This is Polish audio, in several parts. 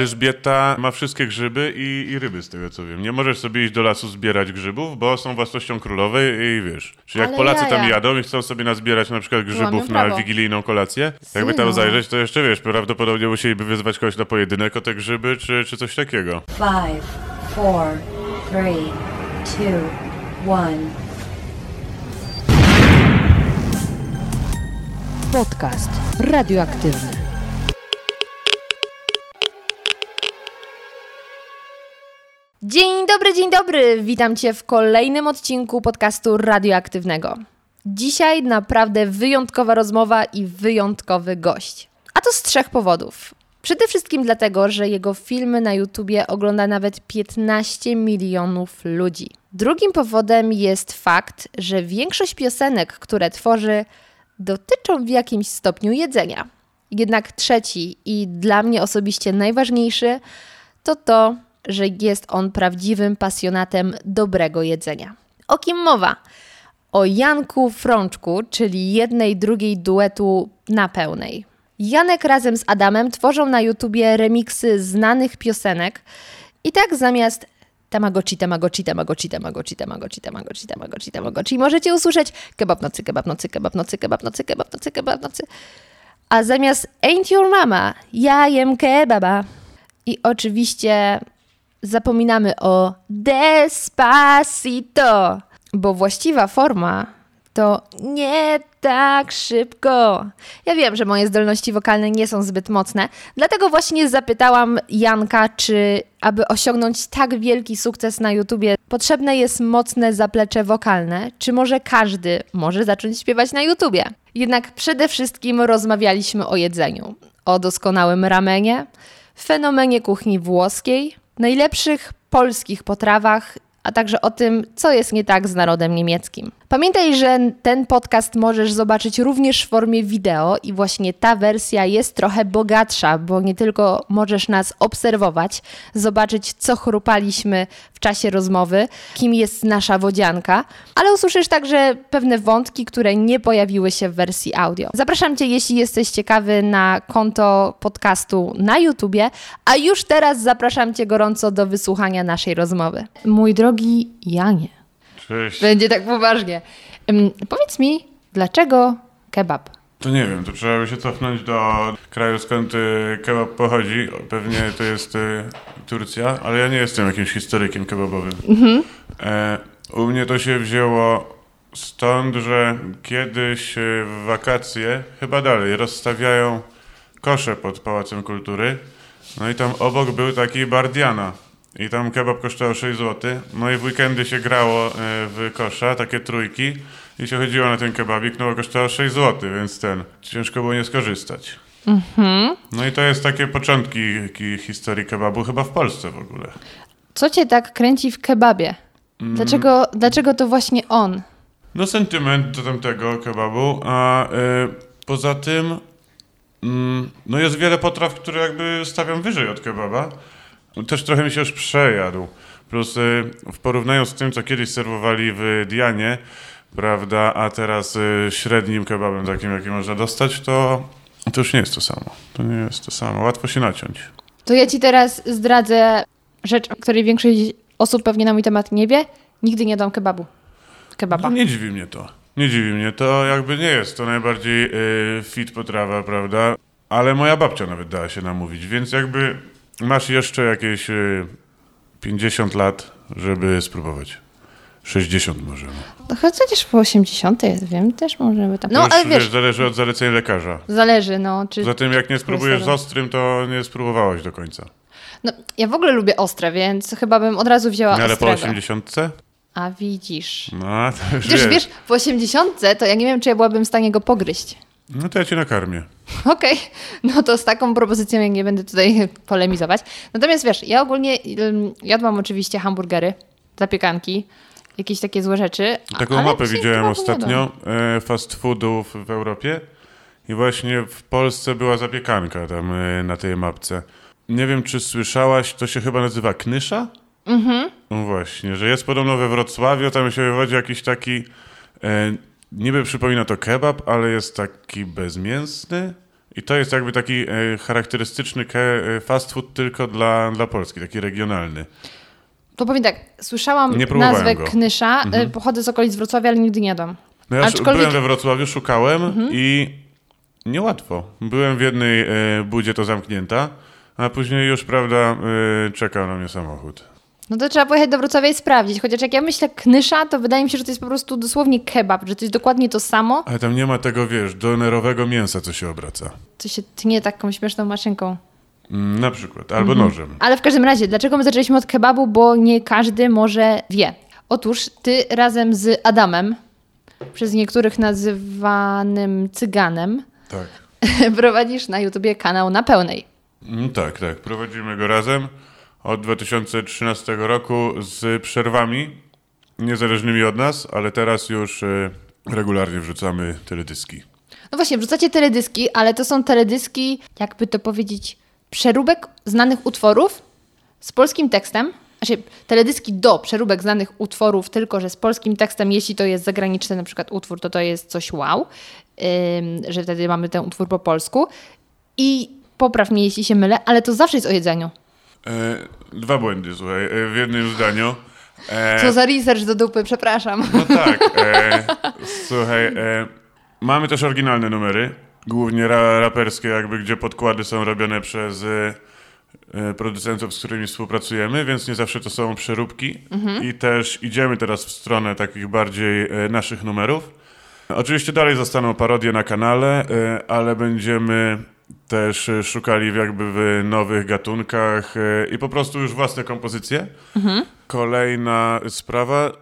Elżbieta ma wszystkie grzyby i, i, ryby, z tego co wiem. Nie możesz sobie iść do lasu zbierać grzybów, bo są własnością królowej i wiesz. Czyli jak Ale Polacy jaja. tam jadą i chcą sobie nazbierać na przykład grzybów na wigilijną kolację, jakby tam Synu. zajrzeć, to jeszcze wiesz, prawdopodobnie musieliby wyzwać kogoś na pojedynek o te grzyby, czy, czy coś takiego. Five, four, three, two, one. Podcast radioaktywny. Dzień dobry, dzień dobry! Witam Cię w kolejnym odcinku podcastu radioaktywnego. Dzisiaj naprawdę wyjątkowa rozmowa i wyjątkowy gość. A to z trzech powodów. Przede wszystkim dlatego, że jego filmy na YouTubie ogląda nawet 15 milionów ludzi. Drugim powodem jest fakt, że większość piosenek, które tworzy, dotyczą w jakimś stopniu jedzenia. Jednak trzeci i dla mnie osobiście najważniejszy to to, że jest on prawdziwym pasjonatem dobrego jedzenia. O kim mowa? O Janku Frączku, czyli jednej drugiej duetu na pełnej. Janek razem z Adamem tworzą na YouTubie remiksy znanych piosenek i tak zamiast Tamagotchi, Tamagotchi, Tamagotchi, Tamagotchi, Tamagotchi, Tamagotchi, Tamagotchi, Tamagotchi możecie usłyszeć kebab nocy, kebab nocy, kebab nocy, kebab nocy, kebab nocy, kebab nocy. A zamiast Ain't Your Mama, ja jem kebaba. I oczywiście zapominamy o Despacito, bo właściwa forma to nie tak szybko. Ja wiem, że moje zdolności wokalne nie są zbyt mocne, dlatego właśnie zapytałam Janka, czy aby osiągnąć tak wielki sukces na YouTubie, potrzebne jest mocne zaplecze wokalne, czy może każdy może zacząć śpiewać na YouTubie. Jednak przede wszystkim rozmawialiśmy o jedzeniu, o doskonałym ramenie, fenomenie kuchni włoskiej, najlepszych polskich potrawach, a także o tym, co jest nie tak z narodem niemieckim. Pamiętaj, że ten podcast możesz zobaczyć również w formie wideo i właśnie ta wersja jest trochę bogatsza, bo nie tylko możesz nas obserwować, zobaczyć, co chrupaliśmy czasie rozmowy, kim jest nasza wodzianka, ale usłyszysz także pewne wątki, które nie pojawiły się w wersji audio. Zapraszam Cię, jeśli jesteś ciekawy, na konto podcastu na YouTubie, a już teraz zapraszam Cię gorąco do wysłuchania naszej rozmowy. Mój drogi Janie, Cześć. będzie tak poważnie. Ym, powiedz mi, dlaczego kebab? To nie wiem, to trzeba by się cofnąć do kraju, skąd y, kebab pochodzi. Pewnie to jest y, Turcja, ale ja nie jestem jakimś historykiem kebabowym. E, u mnie to się wzięło stąd, że kiedyś y, w wakacje, chyba dalej, rozstawiają kosze pod Pałacem Kultury. No i tam obok był taki bar Diana. I tam kebab kosztował 6 zł. No i w weekendy się grało w kosza, takie trójki. I się chodziło na ten kebabik, no bo kosztował 6 zł, więc ten, ciężko było nie skorzystać. No i to jest takie początki ki- historii kebabu, chyba w Polsce w ogóle. Co Cię tak kręci w kebabie? Dlaczego, dlaczego to właśnie on? No sentyment do tamtego kebabu, a y, poza tym mm, no jest wiele potraw, które jakby stawiam wyżej od kebaba. Też trochę mi się już przejadł. Plus y, w porównaniu z tym, co kiedyś serwowali w Dianie, prawda, a teraz y, średnim kebabem takim, jaki można dostać, to, to już nie jest to samo. To nie jest to samo. Łatwo się naciąć. To ja Ci teraz zdradzę rzecz, o której większość osób pewnie na mój temat nie wie. Nigdy nie dam kebabu. Kebaba. No nie dziwi mnie to. Nie dziwi mnie to, jakby nie jest to najbardziej y, fit potrawa, prawda? Ale moja babcia nawet dała się namówić, więc jakby masz jeszcze jakieś y, 50 lat, żeby spróbować. 60 może. No. No chociaż po 80 jest, wiem, też możemy tam. No, już, ale wiesz, wiesz, zależy od zaleceń lekarza. zależy, no. Czy... Zatem jak nie spróbujesz z ostrym, to nie spróbowałaś do końca. No, ja w ogóle lubię ostre, więc chyba bym od razu wzięła No, ale po ostrego. 80? A widzisz. No, to już Przecież wiesz. wiesz, po 80 to ja nie wiem, czy ja byłabym w stanie go pogryźć. No to ja cię nakarmię. Okej, no to z taką propozycją ja nie będę tutaj polemizować. Natomiast wiesz, ja ogólnie jadłam oczywiście hamburgery, zapiekanki, jakieś takie złe rzeczy. Taką mapę widziałem ostatnio e, fast foodów w Europie i właśnie w Polsce była zapiekanka tam e, na tej mapce. Nie wiem, czy słyszałaś, to się chyba nazywa knysza? Mhm. No właśnie, że jest podobno we Wrocławiu, tam się wywodzi jakiś taki, e, niby przypomina to kebab, ale jest taki bezmięsny I to jest jakby taki e, charakterystyczny ke- e, fast food tylko dla, dla Polski, taki regionalny. To powiem tak, słyszałam nazwę go. Knysza, e, pochodzę z okolic Wrocławia, ale nigdy nie jadłam. No ja Aczkolwiek- byłem we Wrocławiu, szukałem i niełatwo. Byłem w jednej e, budzie to zamknięta, a później już, prawda, e, czekał na mnie samochód. No to trzeba pojechać do Wrocławia i sprawdzić. Chociaż jak ja myślę knysza, to wydaje mi się, że to jest po prostu dosłownie kebab, że to jest dokładnie to samo, Ale tam nie ma tego, wiesz, donerowego mięsa, co się obraca. co się tnie taką śmieszną maszynką. Mm, Na przykład, albo Mhm. nożem. Ale w każdym razie, dlaczego my zaczęliśmy od kebabu? Bo nie każdy może wie. Otóż ty razem z Adamem, przez niektórych nazywanym cyganem, Tak. prowadzisz na YouTubie kanał na pełnej. Mm, Tak, tak. Prowadzimy go razem od 2013 roku z przerwami niezależnymi od nas, ale teraz już e, regularnie wrzucamy teledyski. No właśnie, wrzucacie teledyski, ale to są teledyski, jakby to powiedzieć, przeróbek znanych utworów z polskim tekstem. Znaczy, teledyski do przeróbek znanych utworów, tylko że z polskim tekstem, jeśli to jest zagraniczny na przykład utwór, to to jest coś wow, że wtedy mamy ten utwór po polsku. I popraw mnie, jeśli się mylę, ale to zawsze jest o jedzeniu. E, dwa błędy, słuchaj, e, w jednym zdaniu. E, Co za research do dupy, przepraszam. No tak. E, słuchaj, e, mamy też oryginalne numery, głównie ra, raperskie, jakby gdzie podkłady są robione przez e, e, producentów, z którymi współpracujemy, więc nie zawsze to są przeróbki. I też idziemy teraz w stronę takich bardziej e, naszych numerów. Oczywiście dalej zostaną parodie na kanale, e, ale będziemy też e, szukali jakby w nowych gatunkach e, i po prostu już własne kompozycje. Kolejna sprawa,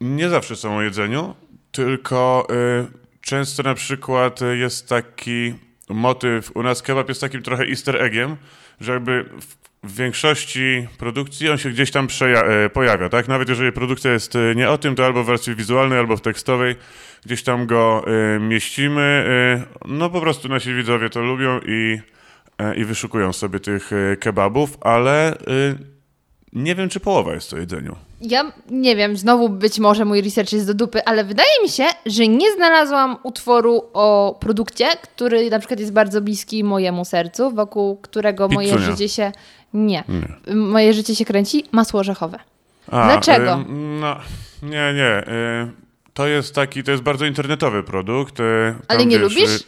nie zawsze są o jedzeniu, tylko y, często na przykład jest taki motyw, u nas kebab jest takim trochę easter eggiem, że jakby w, większości produkcji on się gdzieś tam y, pojawia, tak? Nawet jeżeli produkcja jest y, nie o tym, to albo w wersji wizualnej, albo w tekstowej, gdzieś tam go y, mieścimy. Y, no po prostu nasi widzowie to lubią i, i wyszukują sobie tych kebabów, ale... Nie wiem, czy połowa jest o jedzeniu. Ja nie wiem, znowu być może mój research jest do dupy, ale wydaje mi się, że nie znalazłam utworu o produkcie, który na przykład jest bardzo bliski mojemu sercu, wokół którego moje życie się. Nie. Moje życie się kręci. Masło orzechowe. A, Dlaczego? y, no, nie, nie. Y, to jest taki, to jest bardzo internetowy produkt. Y, Ale nie lubisz? y,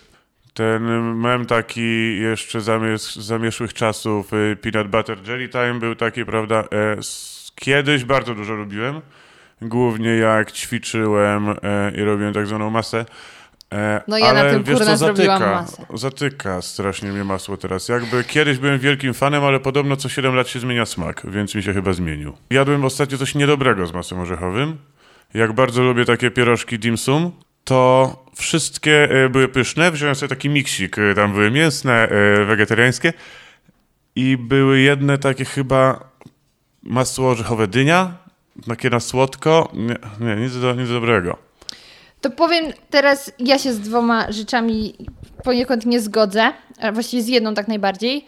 Ten mem taki jeszcze zamiesz, zamieszłych czasów, y, Peanut Butter Jelly Time był taki, prawda? S- kiedyś bardzo dużo lubiłem. Głównie jak ćwiczyłem e, i robiłem tak zwaną masę. E, No ja na ale tym, wiesz co, zatyka. Zatyka strasznie mnie masło teraz. Jakby kiedyś byłem wielkim fanem, ale podobno co 7 lat się zmienia smak, więc mi się chyba zmienił. Jadłem ostatnio coś niedobrego z masłem orzechowym. Jak bardzo lubię takie pierożki dim sum, to wszystkie e, były pyszne. Wziąłem sobie taki miksik, tam były mięsne, wegetariańskie i były jedne takie chyba masło orzechowe dynia, takie na słodko. Nie, nie nic, do, nic dobrego. To powiem teraz, ja się z dwoma rzeczami poniekąd nie zgodzę, a właściwie z jedną tak najbardziej.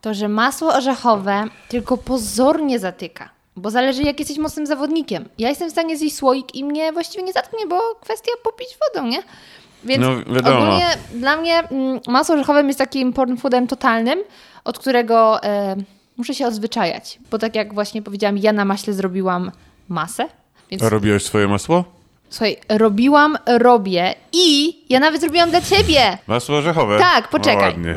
To, że masło orzechowe tylko pozornie zatyka. Bo zależy, jak jesteś mocnym zawodnikiem. Ja jestem w stanie zjeść słoik i mnie właściwie nie zatknie, bo kwestia popić wodą, nie? Więc No, wiadomo. ogólnie dla mnie mm, masło orzechowe jest takim porn foodem totalnym, od którego e, muszę się odzwyczajać. Bo tak jak właśnie powiedziałam, ja na maśle zrobiłam masę. Więc A robiłeś swoje masło? Słuchaj, robiłam, robię i ja nawet zrobiłam dla ciebie. Masło orzechowe? Tak, poczekaj. O, ładnie.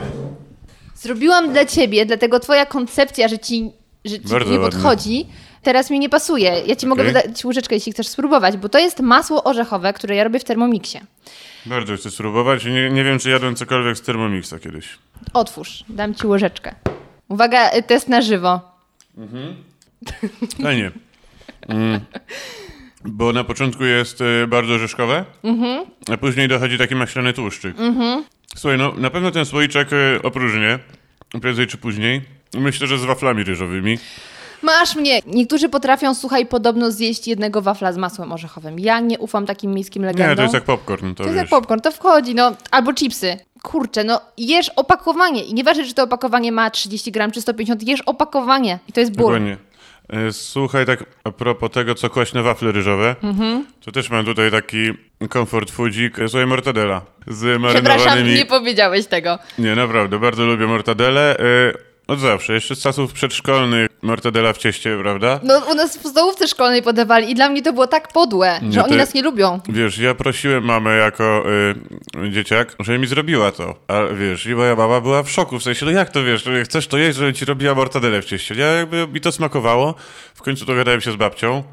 Zrobiłam dla ciebie, dlatego twoja koncepcja, że ci, że ci Bardzo nie ładnie. podchodzi, teraz mi nie pasuje. Ja ci mogę Okej. wydać łyżeczkę, jeśli chcesz spróbować, bo to jest masło orzechowe, które ja robię w Termomixie. Bardzo chcę spróbować. Nie, nie wiem, czy jadłem cokolwiek z Thermomixa kiedyś. Otwórz, dam ci łyżeczkę. Uwaga, y, test na żywo. Fajnie. Mm. Bo na początku jest y, bardzo orzeszkowe, Mhm. a później dochodzi taki maślany tłuszczyk. Słuchaj, no na pewno ten słoiczek y, opróżnię, prędzej czy później. Myślę, że z waflami ryżowymi. Masz mnie! Niektórzy potrafią, słuchaj, podobno zjeść jednego wafla z masłem orzechowym. Ja nie ufam takim miejskim legendom. Nie, to jest jak popcorn, to, To jest wiesz. jak popcorn, to wchodzi, no, albo chipsy. Kurczę, no jesz opakowanie i nieważne, czy to opakowanie ma 30 gram czy 150, jesz opakowanie i to jest ból. Dokładnie. E, Słuchaj, tak a propos tego, co kwaśne wafle ryżowe, Mhm. to też mam tutaj taki komfort foodzik. E, Słuchaj, mortadela z Przepraszam, marynowanymi... nie powiedziałeś tego. Nie, naprawdę, bardzo lubię mortadele. E, Od zawsze, jeszcze z czasów przedszkolnych, mortadela w cieście, prawda? No u nas w podstawówce szkolnej podawali i dla mnie to było tak podłe, Nie, że oni nas nie lubią. Wiesz, ja prosiłem mamę jako y, dzieciak, żeby mi zrobiła to. A wiesz, i moja mama była w szoku, w sensie, no jak to wiesz, chcesz to jeść, żeby ci robiła mortadele w cieście. Ja jakby mi to smakowało. W końcu dogadałem się z babcią,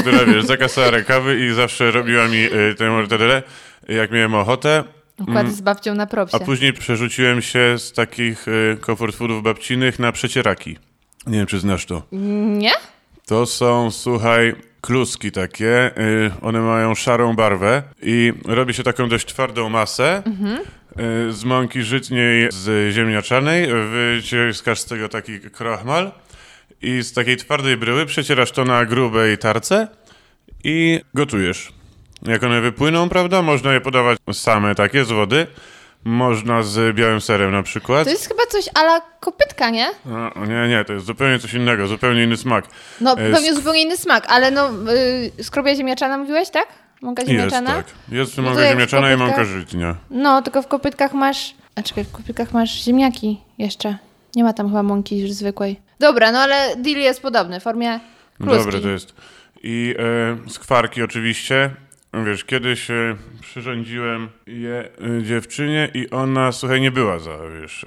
która wiesz, zakasała rękawy i zawsze robiła mi y, tę mortadelę, jak miałem ochotę. Układy z babcią na propsie. Mm. A później przerzuciłem się z takich y, comfort foodów babcinych na przecieraki. Nie wiem, czy znasz to. Nie? To są, słuchaj, kluski takie. y, one mają szarą barwę i robi się taką dość twardą masę. y, z mąki żytniej, z ziemniaczanej. Wyciskasz z tego taki krochmal i z takiej twardej bryły przecierasz to na grubej tarce i gotujesz. Jak one wypłyną, prawda, można je podawać same takie z wody. Można z białym serem na przykład. To jest chyba coś ala kopytka, nie? No, nie, nie, to jest zupełnie coś innego, zupełnie inny smak. No E, pewnie sk- zupełnie inny smak, ale no y, skrobia ziemniaczana mówiłeś, tak? Mąka Jest, ziemniaczana? tak. Jest No mąka w ziemniaczana i mąka żytnia. No, tylko w kopytkach masz... A czekaj, w kopytkach masz ziemniaki jeszcze. Nie ma tam chyba mąki już zwykłej. Dobra, no ale deal jest podobny, w formie kluski. Dobre to jest. I e, skwarki oczywiście. Wiesz, kiedyś e, przyrządziłem je e, dziewczynie i ona, słuchaj, nie była za, wiesz,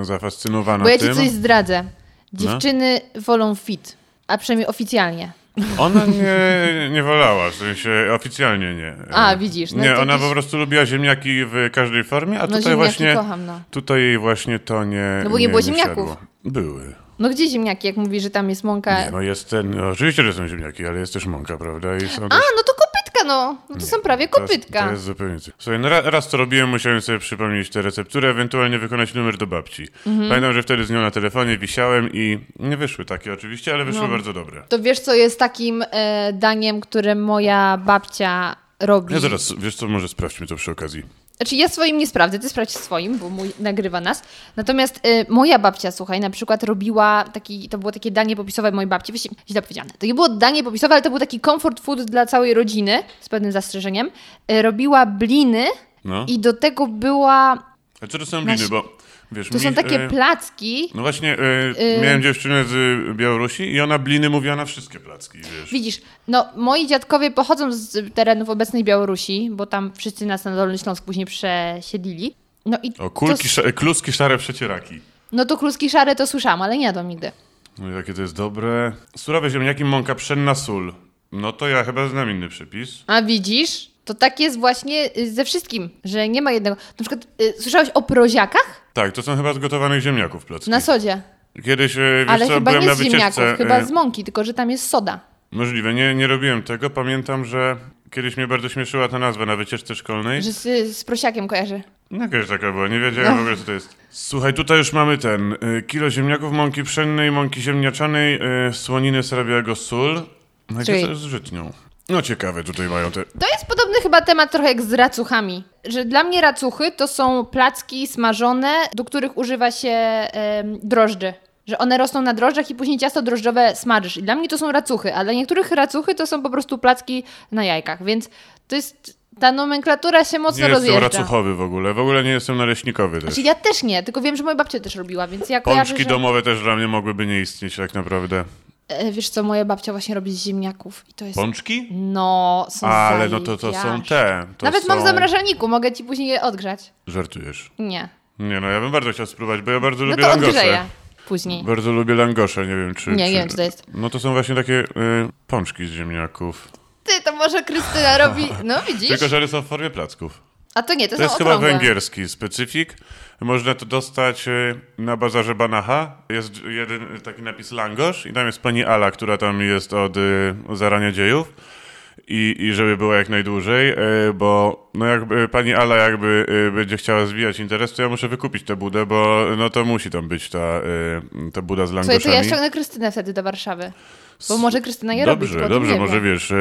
e, zafascynowana Bo ja ci tym. coś zdradzę. Dziewczyny wolą fit, a przynajmniej oficjalnie. Ona nie, nie wolała, w sensie oficjalnie nie. A, widzisz, no nie, to ona po prostu lubiła ziemniaki w każdej formie, a No tutaj ziemniaki właśnie... kocham, no. Tutaj jej właśnie to nie No bo nie było ziemniaków. siadło. Były. No gdzie ziemniaki, jak mówisz, że tam jest mąka? Nie, no jest ten, no, oczywiście, że są ziemniaki, ale jest też mąka, prawda? I są A, też... no no. No to są prawie To kopytka. to jest zupełnie coś. Słuchaj, no ra, raz to robiłem, musiałem sobie przypomnieć tę recepturę, ewentualnie wykonać numer do babci. Mhm. Pamiętam, że wtedy z nią na telefonie wisiałem i nie wyszły takie oczywiście, ale wyszły No. bardzo dobre. To wiesz, co jest takim e, daniem, które moja babcia robi? Ja zaraz, wiesz co, może sprawdźmy to przy okazji. Znaczy ja swoim nie sprawdzę, ty sprawdź swoim, bo mój nagrywa nas. Natomiast y, moja babcia, słuchaj, na przykład robiła taki, to było takie danie popisowe mojej babci, właściwie źle powiedziane. To nie było danie popisowe, ale to był taki comfort food dla całej rodziny, z pewnym zastrzeżeniem. Y, robiła bliny No. i do tego była, A co to są bliny, bo wiesz, to są mi, takie e, placki, No właśnie, e, miałem dziewczynę z Białorusi i ona bliny mówiła na wszystkie placki, wiesz. Widzisz, no moi dziadkowie pochodzą z terenów obecnej Białorusi, bo tam wszyscy nas na Dolny Śląsk później przesiedlili. No i O, kulki, to, kluski szare przecieraki. no to kluski szare to słyszałam, ale nie jadłam nigdy. No jakie to jest dobre. Surowe ziemniaki, mąka pszenna, sól. No to ja chyba znam inny przepis. A widzisz? To tak jest właśnie y, ze wszystkim, że nie ma jednego. Na przykład y, słyszałeś o proziakach? Tak, to są chyba z gotowanych ziemniaków placki. Na sodzie. Kiedyś, e, wiesz Ale co, chyba byłem nie na z ziemniaków, wycieczce. chyba z mąki, tylko że tam jest soda. Możliwe, nie, nie robiłem tego. Pamiętam, że kiedyś mnie bardzo śmieszyła ta nazwa na wycieczce szkolnej. Że z, z prosiakiem kojarzy. Jakaś taka była, nie wiedziałem w ogóle co to jest. Słuchaj, tutaj już mamy ten, y, kilo ziemniaków, mąki pszennej, mąki ziemniaczanej, y, słoniny srabiałego, sól. No i Czyli- z żytnią? No ciekawe, tutaj mają te... To jest podobny chyba temat trochę jak z racuchami. Że dla mnie racuchy to są placki smażone, do których używa się drożdży. Że one rosną na drożdżach i później ciasto drożdżowe smażysz. I dla mnie to są racuchy, a dla niektórych racuchy to są po prostu placki na jajkach. Więc to jest... Ta nomenklatura się mocno Nie jestem rozjeżdża. racuchowy w ogóle, w ogóle nie jestem naleśnikowy też. Znaczy ja też nie, tylko wiem, że moja babcia też robiła, więc ja kojarzę, Pączki że... domowe też dla mnie mogłyby nie istnieć tak naprawdę. E, Wiesz co, moja babcia właśnie robi z ziemniaków i to jest... Pączki? No, są Ale no to, to są te. To Nawet są... mam w zamrażalniku, mogę ci później je odgrzać. Żartujesz. Nie. Nie no, ja bym bardzo chciał spróbować, bo ja bardzo No lubię to langosze. odgrzeję później. Bardzo lubię langosze, nie wiem czy... Nie, czy... nie wiem, co to jest. No to są właśnie takie y, pączki z ziemniaków. Ty, to może Krystyna robi... No widzisz? Tylko, że one są w formie placków. A to nie, to, To jest chyba okrągłe. węgierski specyfik. Można to dostać y, na bazarze Banacha. Jest jeden taki napis langosz i tam jest pani Ala, która tam jest od y, zarania dziejów. I, I żeby było jak najdłużej, y, bo no jakby pani Ala jakby y, będzie chciała zwijać interes, to ja muszę wykupić tę budę, bo no to musi tam być ta, y, ta buda z Słuchaj, langoszami. to ja ściągnę Krystynę wtedy do Warszawy. Bo może Krystyna je robi, Dobrze, dobrze, nie może wie. wiesz,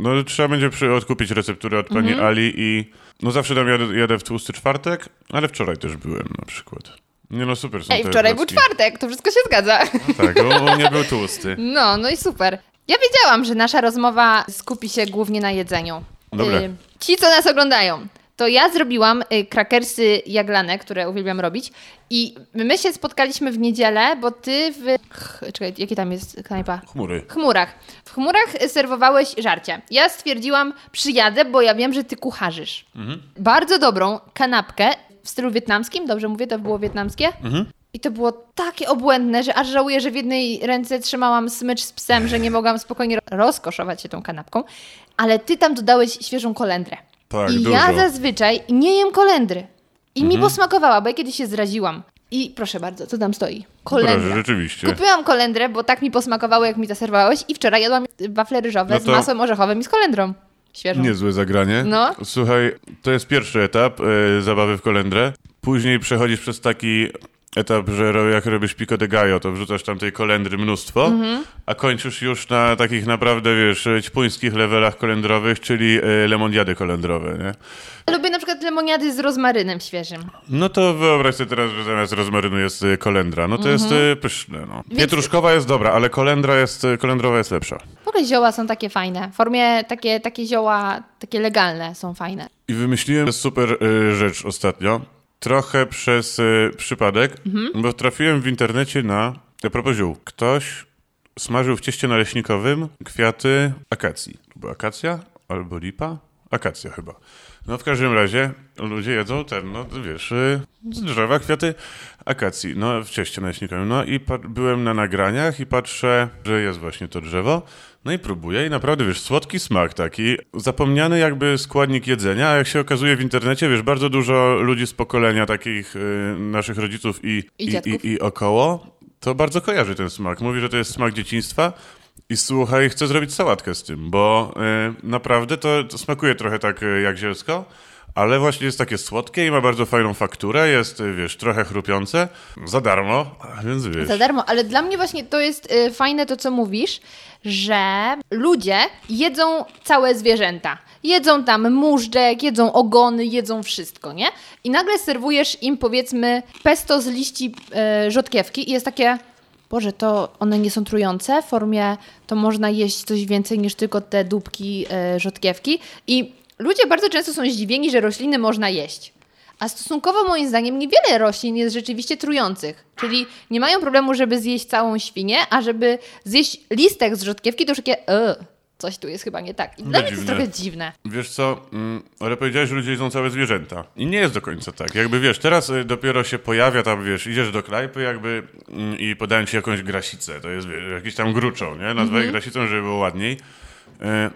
no trzeba będzie przy, odkupić recepturę od pani Mhm. Ali i no zawsze tam jadę, jadę w tłusty czwartek, ale wczoraj też byłem na przykład. Nie no, super są Ej, te wczoraj był placki. czwartek, to wszystko się zgadza. Tak, u, u mnie był tłusty. No, no i super. Ja wiedziałam, że nasza rozmowa skupi się głównie na jedzeniu. Dobra. Y, ci, co nas oglądają, to ja zrobiłam y, krakersy jaglane, które uwielbiam robić i my się spotkaliśmy w niedzielę, bo ty w... Ch, czekaj, jaki tam jest knajpa? Chmury. chmurach. W chmurach serwowałeś żarcie. Ja stwierdziłam, przyjadę, bo ja wiem, że ty kucharzysz. Bardzo dobrą kanapkę w stylu wietnamskim, dobrze mówię, to było wietnamskie? I to było takie obłędne, że aż żałuję, że w jednej ręce trzymałam smycz z psem, że nie mogłam spokojnie ro- rozkoszować się tą kanapką. Ale ty tam dodałeś świeżą kolendrę. Tak, I dużo. ja zazwyczaj nie jem kolendry. I mi posmakowała, bo ja kiedyś się zraziłam. I proszę bardzo, co tam stoi? Kolendra. Proszę, rzeczywiście. Kupiłam kolendrę, bo tak mi posmakowało, jak mi zaserwowałeś i wczoraj jadłam wafle ryżowe No z to- masłem orzechowym i z kolendrą. Świeżą. Niezłe zagranie. No. Słuchaj, to jest pierwszy etap e, zabawy w kolendrę. Później przechodzisz przez taki etap, że jak robisz pico de gallo, to wrzucasz tam tej kolendry mnóstwo, Mhm. a kończysz już na takich naprawdę, wiesz, ćpuńskich levelach kolendrowych, czyli e, lemoniady kolendrowe, nie? Lubię na przykład lemoniady z rozmarynem świeżym. No to wyobraź sobie teraz, że zamiast rozmarynu jest e, kolendra. No to jest e, pyszne, no. Mhm. Więc- Pietruszkowa jest dobra, ale kolendra jest, kolendrowa jest lepsza. W ogóle zioła są takie fajne. W formie takie, takie zioła, takie legalne są fajne. I wymyśliłem super rzecz ostatnio. Trochę przez y, przypadek, bo trafiłem w internecie na. A propos ziół. Ktoś smażył w cieście naleśnikowym kwiaty akacji. Była akacja albo lipa? Akacja chyba. No w każdym razie ludzie jedzą ten, no wiesz, y, z drzewa kwiaty akacji, no w cieście naleśnikowym. No i byłem na nagraniach i patrzę, że jest właśnie to drzewo. No i próbuję i naprawdę, wiesz, słodki smak taki, zapomniany jakby składnik jedzenia, a jak się okazuje w internecie, wiesz, bardzo dużo ludzi z pokolenia takich y, naszych rodziców i, I i, i, i około, to bardzo kojarzy ten smak. Mówi, że to jest smak dzieciństwa i słuchaj, chcę zrobić sałatkę z tym, bo y, naprawdę to, to smakuje trochę tak y, jak zielsko, ale właśnie jest takie słodkie i ma bardzo fajną fakturę, jest, y, wiesz, trochę chrupiące, za darmo, więc wiesz. Za darmo, ale dla mnie właśnie to jest y, fajne to, co mówisz, że ludzie jedzą całe zwierzęta. Jedzą tam móżdżek, jedzą ogony, jedzą wszystko, nie? I nagle serwujesz im powiedzmy pesto z liści y, rzodkiewki i jest takie, Boże, to one nie są trujące, w formie to można jeść coś więcej niż tylko te dupki y, rzodkiewki i ludzie bardzo często są zdziwieni, że rośliny można jeść. A stosunkowo moim zdaniem niewiele roślin jest rzeczywiście trujących. Czyli nie mają problemu, żeby zjeść całą świnię, a żeby zjeść listek z rzodkiewki, to już takie coś tu jest chyba nie tak. I dla mnie to jest trochę dziwne. Wiesz co, mm, ale powiedziałeś, że ludzie jedzą całe zwierzęta. I nie jest do końca tak. Jakby wiesz, teraz y, dopiero się pojawia tam, wiesz, idziesz do knajpy jakby mm, i podają ci jakąś grasicę. To jest, wiesz, jakiś tam gruczą, nie? Nazwę Mhm. je grasicą, żeby było ładniej. Y,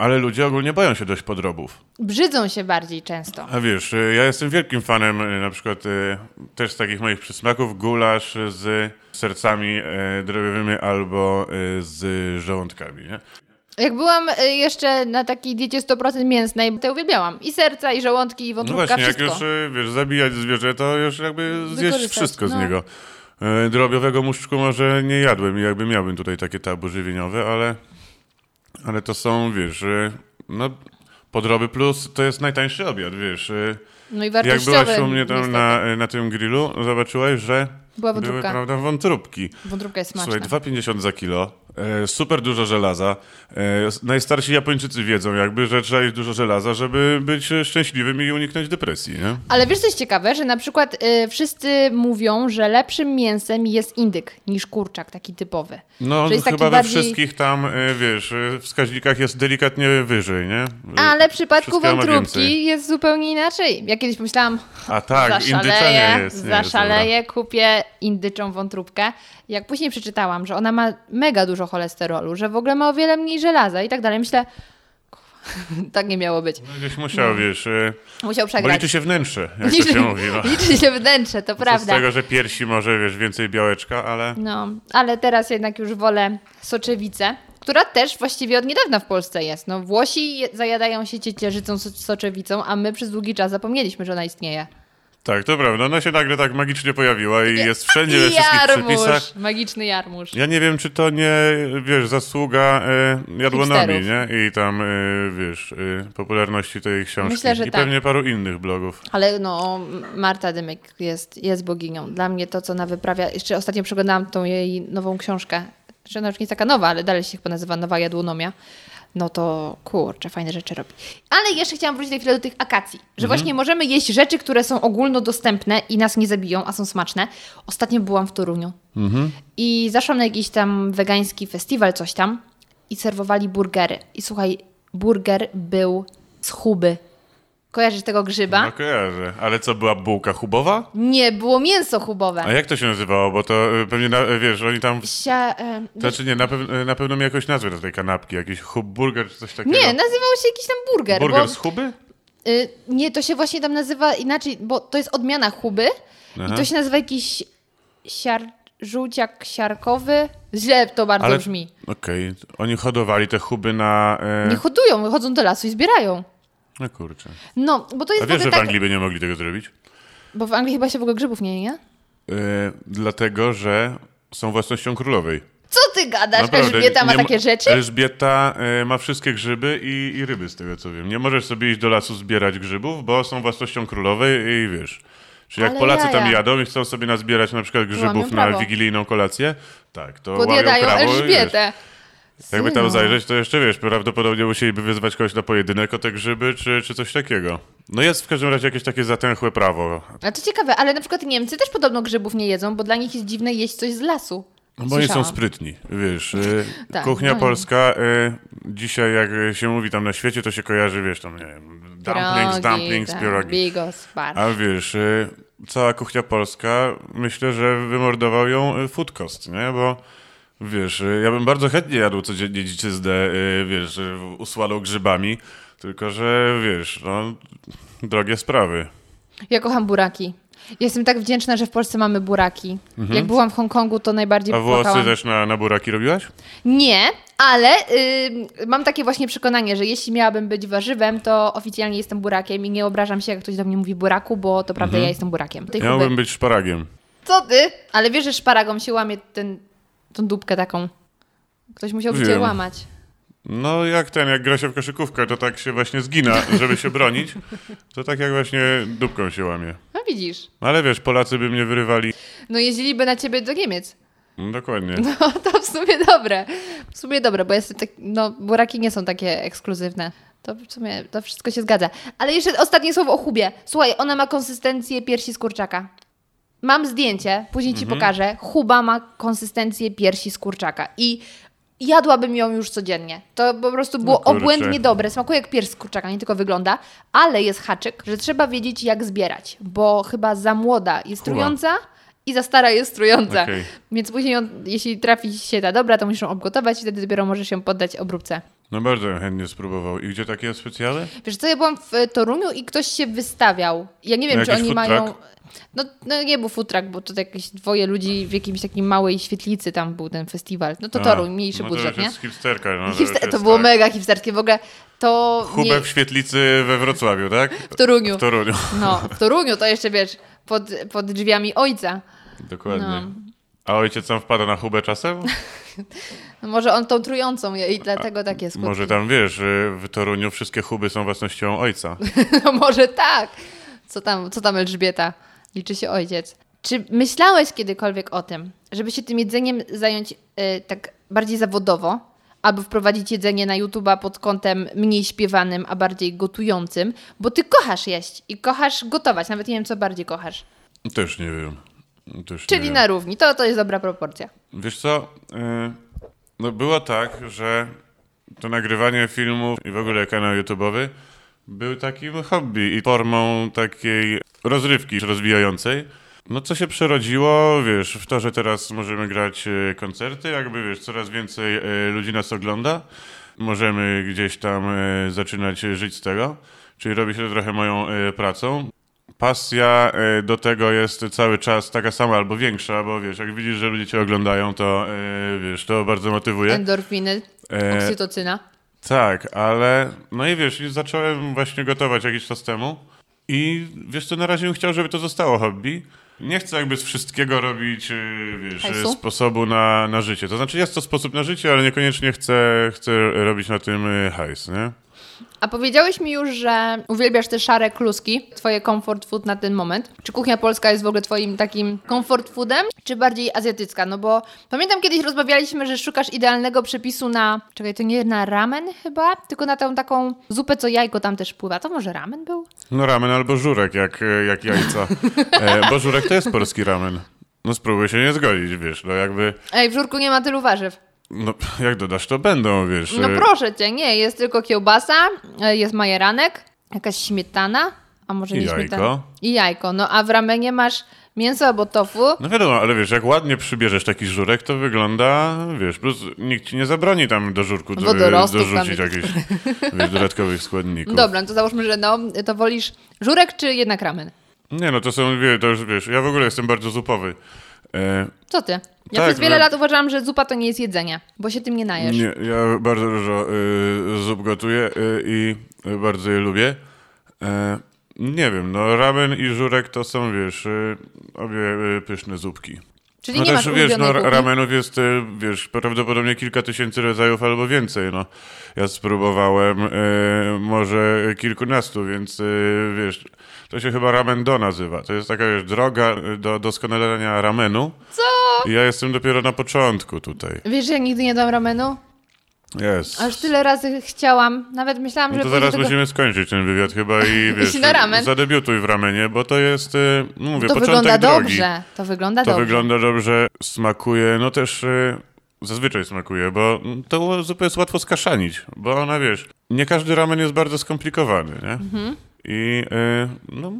ale ludzie ogólnie boją się dość podrobów. Brzydzą się bardziej często. A wiesz, ja jestem wielkim fanem y, na przykład y, też z takich moich przysmaków gulasz z sercami y, drobiowymi albo z żołądkami, nie? Jak byłam jeszcze na takiej diecie 100% mięsnej, to uwielbiałam. I serca, i żołądki, i No wątróbka, właśnie, jak wszystko. już, y, wiesz, zabijać zwierzę, to już jakby zjeść wszystko z no. niego. Y, Drobiowego muszczku może nie jadłem i jakby miałbym tutaj takie tabu żywieniowe, ale, ale to są, wiesz, y, no podroby plus to jest najtańszy obiad, wiesz. y. No i Jak wartościowe. byłaś u mnie tam na, na tym grillu, zobaczyłaś, że Była były, wątróbka. prawda, wątróbki. Wątróbka jest smaczna. Słuchaj, 2,50 za kilo, e, super dużo żelaza. E, najstarsi Japończycy wiedzą jakby, że trzeba jeść dużo żelaza, żeby być e, szczęśliwym i uniknąć depresji, nie? Ale wiesz, co jest ciekawe, że na przykład y, wszyscy mówią, że lepszym mięsem jest indyk niż kurczak taki typowy. No, Że jest chyba taki we bardziej- wszystkich tam, e, wiesz, e, wskaźnikach jest delikatnie wyżej, nie? E, Ale w przypadku wątróbki jest zupełnie inaczej. Ja kiedyś myślałam, A tak, zaszaleję, jest. Nie jest zaszaleję, kupię indyczą wątróbkę. Jak później przeczytałam, że ona ma mega dużo cholesterolu, że w ogóle ma o wiele mniej żelaza i tak dalej, myślę, tak nie miało być. No, Gdzieś musiał, wiesz, e, Musiał bo przegrać. liczy się wnętrze, jak to się mówi. No. liczy się wnętrze, to Co prawda. Z tego, że piersi może, wiesz, więcej białeczka, ale... No, ale teraz jednak już wolę soczewicę, która też właściwie od niedawna w Polsce jest. No, Włosi zajadają się ciecierzycą so- soczewicą, a my przez długi czas zapomnieliśmy, że ona istnieje. Tak, to prawda. Ona się nagle tak magicznie pojawiła i jest wszędzie we wszystkich przepisach. Jarmuż, magiczny jarmuż. Ja nie wiem, czy to nie, wiesz, zasługa y, jadłonomii, Hipsterów. nie? I tam, y, wiesz, y, popularności tej książki. Myślę, że I tak. pewnie paru innych blogów. Ale no, Marta Dymyk jest, jest boginią. Dla mnie to, co ona wyprawia... Jeszcze ostatnio przeglądałam tą jej nową książkę. Że ona już nie jest taka nowa, ale dalej się chyba nazywa Nowa Jadłonomia. No to kurczę, fajne rzeczy robi. Ale jeszcze chciałam wrócić na chwilę do tych akacji. Że właśnie możemy jeść rzeczy, które są ogólnodostępne i nas nie zabiją, a są smaczne. Ostatnio byłam w Toruniu. I zaszłam na jakiś tam wegański festiwal, coś tam. I serwowali burgery. I słuchaj, burger był z chuby. Kojarzysz tego grzyba? No kojarzę. Ale co, była bułka chubowa? Nie, było mięso chubowe. A jak to się nazywało? Bo to y, pewnie, na, y, wiesz, oni tam... Sia, e, Znaczy nie, na, pew, y, na pewno miał jakąś nazwę do tej kanapki. Jakiś hub burger czy coś takiego. nie, nazywał się jakiś tam burger. Burger bo, z huby? y, nie, to się właśnie tam nazywa inaczej, bo to jest odmiana chuby Aha. i to się nazywa jakiś siar, żółciak siarkowy. Źle to bardzo Ale brzmi. okej, oni hodowali te huby na... Nie hodują, chodzą do lasu i zbierają. No kurczę. No, bo to jest A wiesz, że w tak, Anglii by nie mogli tego zrobić? Bo w Anglii chyba się w ogóle grzybów nie je. E, dlatego, że są własnością królowej. Co ty gadasz? Naprawdę, Elżbieta ma nie takie rzeczy? Elżbieta e, ma wszystkie grzyby i, i ryby, z tego co wiem. Nie możesz sobie iść do lasu zbierać grzybów, bo są własnością królowej i wiesz. Czy jak Ale Polacy tam jaja. jadą i chcą sobie nazbierać na przykład grzybów na wigilijną kolację, tak, to Podjadają prawo i wiesz. Jakby tam zajrzeć, to jeszcze wiesz, prawdopodobnie musieliby wyzwać kogoś na pojedynek o te grzyby, czy, czy coś takiego. No jest w każdym razie jakieś takie zatęchłe prawo. A to ciekawe, ale na przykład Niemcy też podobno grzybów nie jedzą, bo dla nich jest dziwne jeść coś z lasu. No bo oni są sprytni, wiesz. y, Tak, kuchnia no. polska, y, dzisiaj jak się mówi tam na świecie, to się kojarzy, wiesz, tam, nie wiem, dumplings, Pierogi, dumplings, tak, pierogi. Bigos, bar. A wiesz, y, cała kuchnia polska, myślę, że wymordował ją y, food cost, nie? Bo wiesz, y, ja bym bardzo chętnie jadł codziennie dziczyznę, wiesz, y, usłaną grzybami, tylko że wiesz, no, drogie sprawy. Ja kocham buraki. Jestem tak wdzięczna, że w Polsce mamy buraki. Jak byłam w Hongkongu, to najbardziej Mhm. A włosy płakałam. też na, na buraki robiłaś? Nie, ale y, mam takie właśnie przekonanie, że jeśli miałabym być warzywem, to oficjalnie jestem burakiem i nie obrażam się, jak ktoś do mnie mówi buraku, bo to prawda, ja jestem burakiem. Tej Mhm. Mógłbym być szparagiem. Co ty? Ale wiesz, że szparagą się łamie ten, tą dupkę taką. Ktoś musiał cię łamać. No jak ten, jak gra się w koszykówkę, to tak się właśnie zgina, żeby się bronić. To tak jak właśnie dupką się łamie. No widzisz. Ale wiesz, Polacy by mnie wyrywali. No jeździliby na ciebie do Niemiec. No, dokładnie. No to w sumie dobre. W sumie dobre, bo jest tak, no, buraki nie są takie ekskluzywne. To w sumie to wszystko się zgadza. Ale jeszcze ostatnie słowo o chubie. Słuchaj, ona ma konsystencję piersi z kurczaka. Mam zdjęcie, później ci Mhm. pokażę. Chuba ma konsystencję piersi z kurczaka. I jadłabym ją już codziennie. To po prostu było No obłędnie dobre. Smakuje jak pierś z kurczaka, nie tylko wygląda. Ale jest haczyk, że trzeba wiedzieć jak zbierać. Bo chyba za młoda jest Chuba. trująca i za stara jest trująca. Okej. Więc później, ją, jeśli trafi się ta dobra, to musisz ją obgotować i wtedy dopiero możesz ją poddać obróbce. No bardzo chętnie spróbował. I gdzie takie specjale? Wiesz co, ja byłam w e, Toruniu i ktoś się wystawiał. Ja nie wiem, No czy oni mają... No, no nie był futrak, bo to jakieś dwoje ludzi w jakimś takiej małej świetlicy tam był ten festiwal. No to A, Toruń, mniejszy no budżet, to już nie? jest hipsterka. No, Hipster, to jest było tak. mega hipsterskie. W ogóle to Hubę nie, w świetlicy we Wrocławiu, tak? w Toruniu. W Toruniu. No, w Toruniu to jeszcze, wiesz, pod, pod drzwiami ojca. Dokładnie. No. A ojciec tam wpada na Hubę czasem? No może on tą trującą je i dlatego takie skutki. Może tam, wiesz, y, w Toruniu wszystkie Huby są własnością ojca. No może tak. Co tam, co tam Elżbieta? Liczy się ojciec. Czy myślałeś kiedykolwiek o tym, żeby się tym jedzeniem zająć y, tak bardziej zawodowo, aby wprowadzić jedzenie na YouTube'a pod kątem mniej śpiewanym, a bardziej gotującym? Bo ty kochasz jeść i kochasz gotować. Nawet nie wiem, co bardziej kochasz. Też nie wiem. Nie Czyli na równi. To, to jest dobra proporcja. Wiesz co, y, no było tak, że to nagrywanie filmów i w ogóle kanał YouTube'owy był takim hobby i formą takiej rozrywki rozwijającej. No co się przerodziło, wiesz, w to, że teraz możemy grać e, koncerty, jakby, wiesz, coraz więcej e, ludzi nas ogląda. Możemy gdzieś tam zaczynać żyć z tego, czyli robi się to trochę moją pracą. Pasja e, do tego jest cały czas taka sama albo większa, bo wiesz, jak widzisz, że ludzie cię oglądają, to e, wiesz, to bardzo motywuje. Endorfiny, E, oksytocyna. tak, ale no i wiesz, zacząłem właśnie gotować jakiś czas temu. I wiesz co, na razie bym chciał, żeby to zostało hobby. Nie chcę jakby z wszystkiego robić, y, wiesz, Hajsu? sposobu na, na życie. To znaczy jest to sposób na życie, ale niekoniecznie chcę, chcę robić na tym y, hajs, nie? A powiedziałeś mi już, że uwielbiasz te szare kluski, twoje comfort food na ten moment. Czy kuchnia polska jest w ogóle twoim takim comfort foodem, czy bardziej azjatycka? No bo pamiętam kiedyś rozmawialiśmy, że szukasz idealnego przepisu na, czekaj, to nie na ramen chyba, tylko na tą taką zupę, co jajko tam też pływa. To może ramen był? No ramen albo żurek, jak, y, jak jajca. E, bo żurek to jest polski ramen. No spróbuj się nie zgodzić, wiesz, no jakby, Ej, w żurku nie ma tylu warzyw. No jak dodasz, to będą, wiesz. No y, proszę cię, nie, jest tylko kiełbasa, e, jest majeranek, jakaś śmietana, a może I nie jajko. śmietana. I jajko. No a w ramenie masz mięso albo tofu. No wiadomo, ale wiesz, jak ładnie przybierzesz taki żurek, to wygląda, wiesz, plus nikt ci nie zabroni tam do żurku do, Wodorostów tam dorzucić i- jakichś wiesz, dodatkowych składników. Dobra, no to załóżmy, że no, to wolisz żurek czy jednak ramen? Nie, no to są, to już wiesz, ja w ogóle jestem bardzo zupowy. E, Co ty? Ja Tak, przez wiele no. lat uważałam, że zupa to nie jest jedzenie, bo się tym nie najesz. nie, ja bardzo dużo y, zup gotuję y, i bardzo je lubię. E, nie wiem, no ramen i żurek to są, wiesz, y, obie y, pyszne zupki. Czyli no nie masz też, wiesz, no, kuchni? ramenów jest, y, wiesz, prawdopodobnie kilka tysięcy rodzajów albo więcej, no. Ja spróbowałem y, może kilkunastu, więc, y, wiesz, to się chyba ramen do nazywa. To jest taka, wiesz, droga y, do doskonalenia ramenu. Co? I ja jestem dopiero na początku tutaj. Wiesz, że ja nigdy nie dam ramenu? Jest. Aż tyle razy chciałam. Nawet myślałam, No że to zaraz tego... musimy skończyć ten wywiad chyba i wiesz, na ramen. zadebiutuj w ramenie, bo to jest, y, no mówię, To początek wygląda drogi. dobrze. To wygląda To dobrze. wygląda dobrze, smakuje, no też y, zazwyczaj smakuje, bo to zupę jest łatwo skaszanić, bo ona, wiesz, nie każdy ramen jest bardzo skomplikowany, nie? Mhm. I y, no,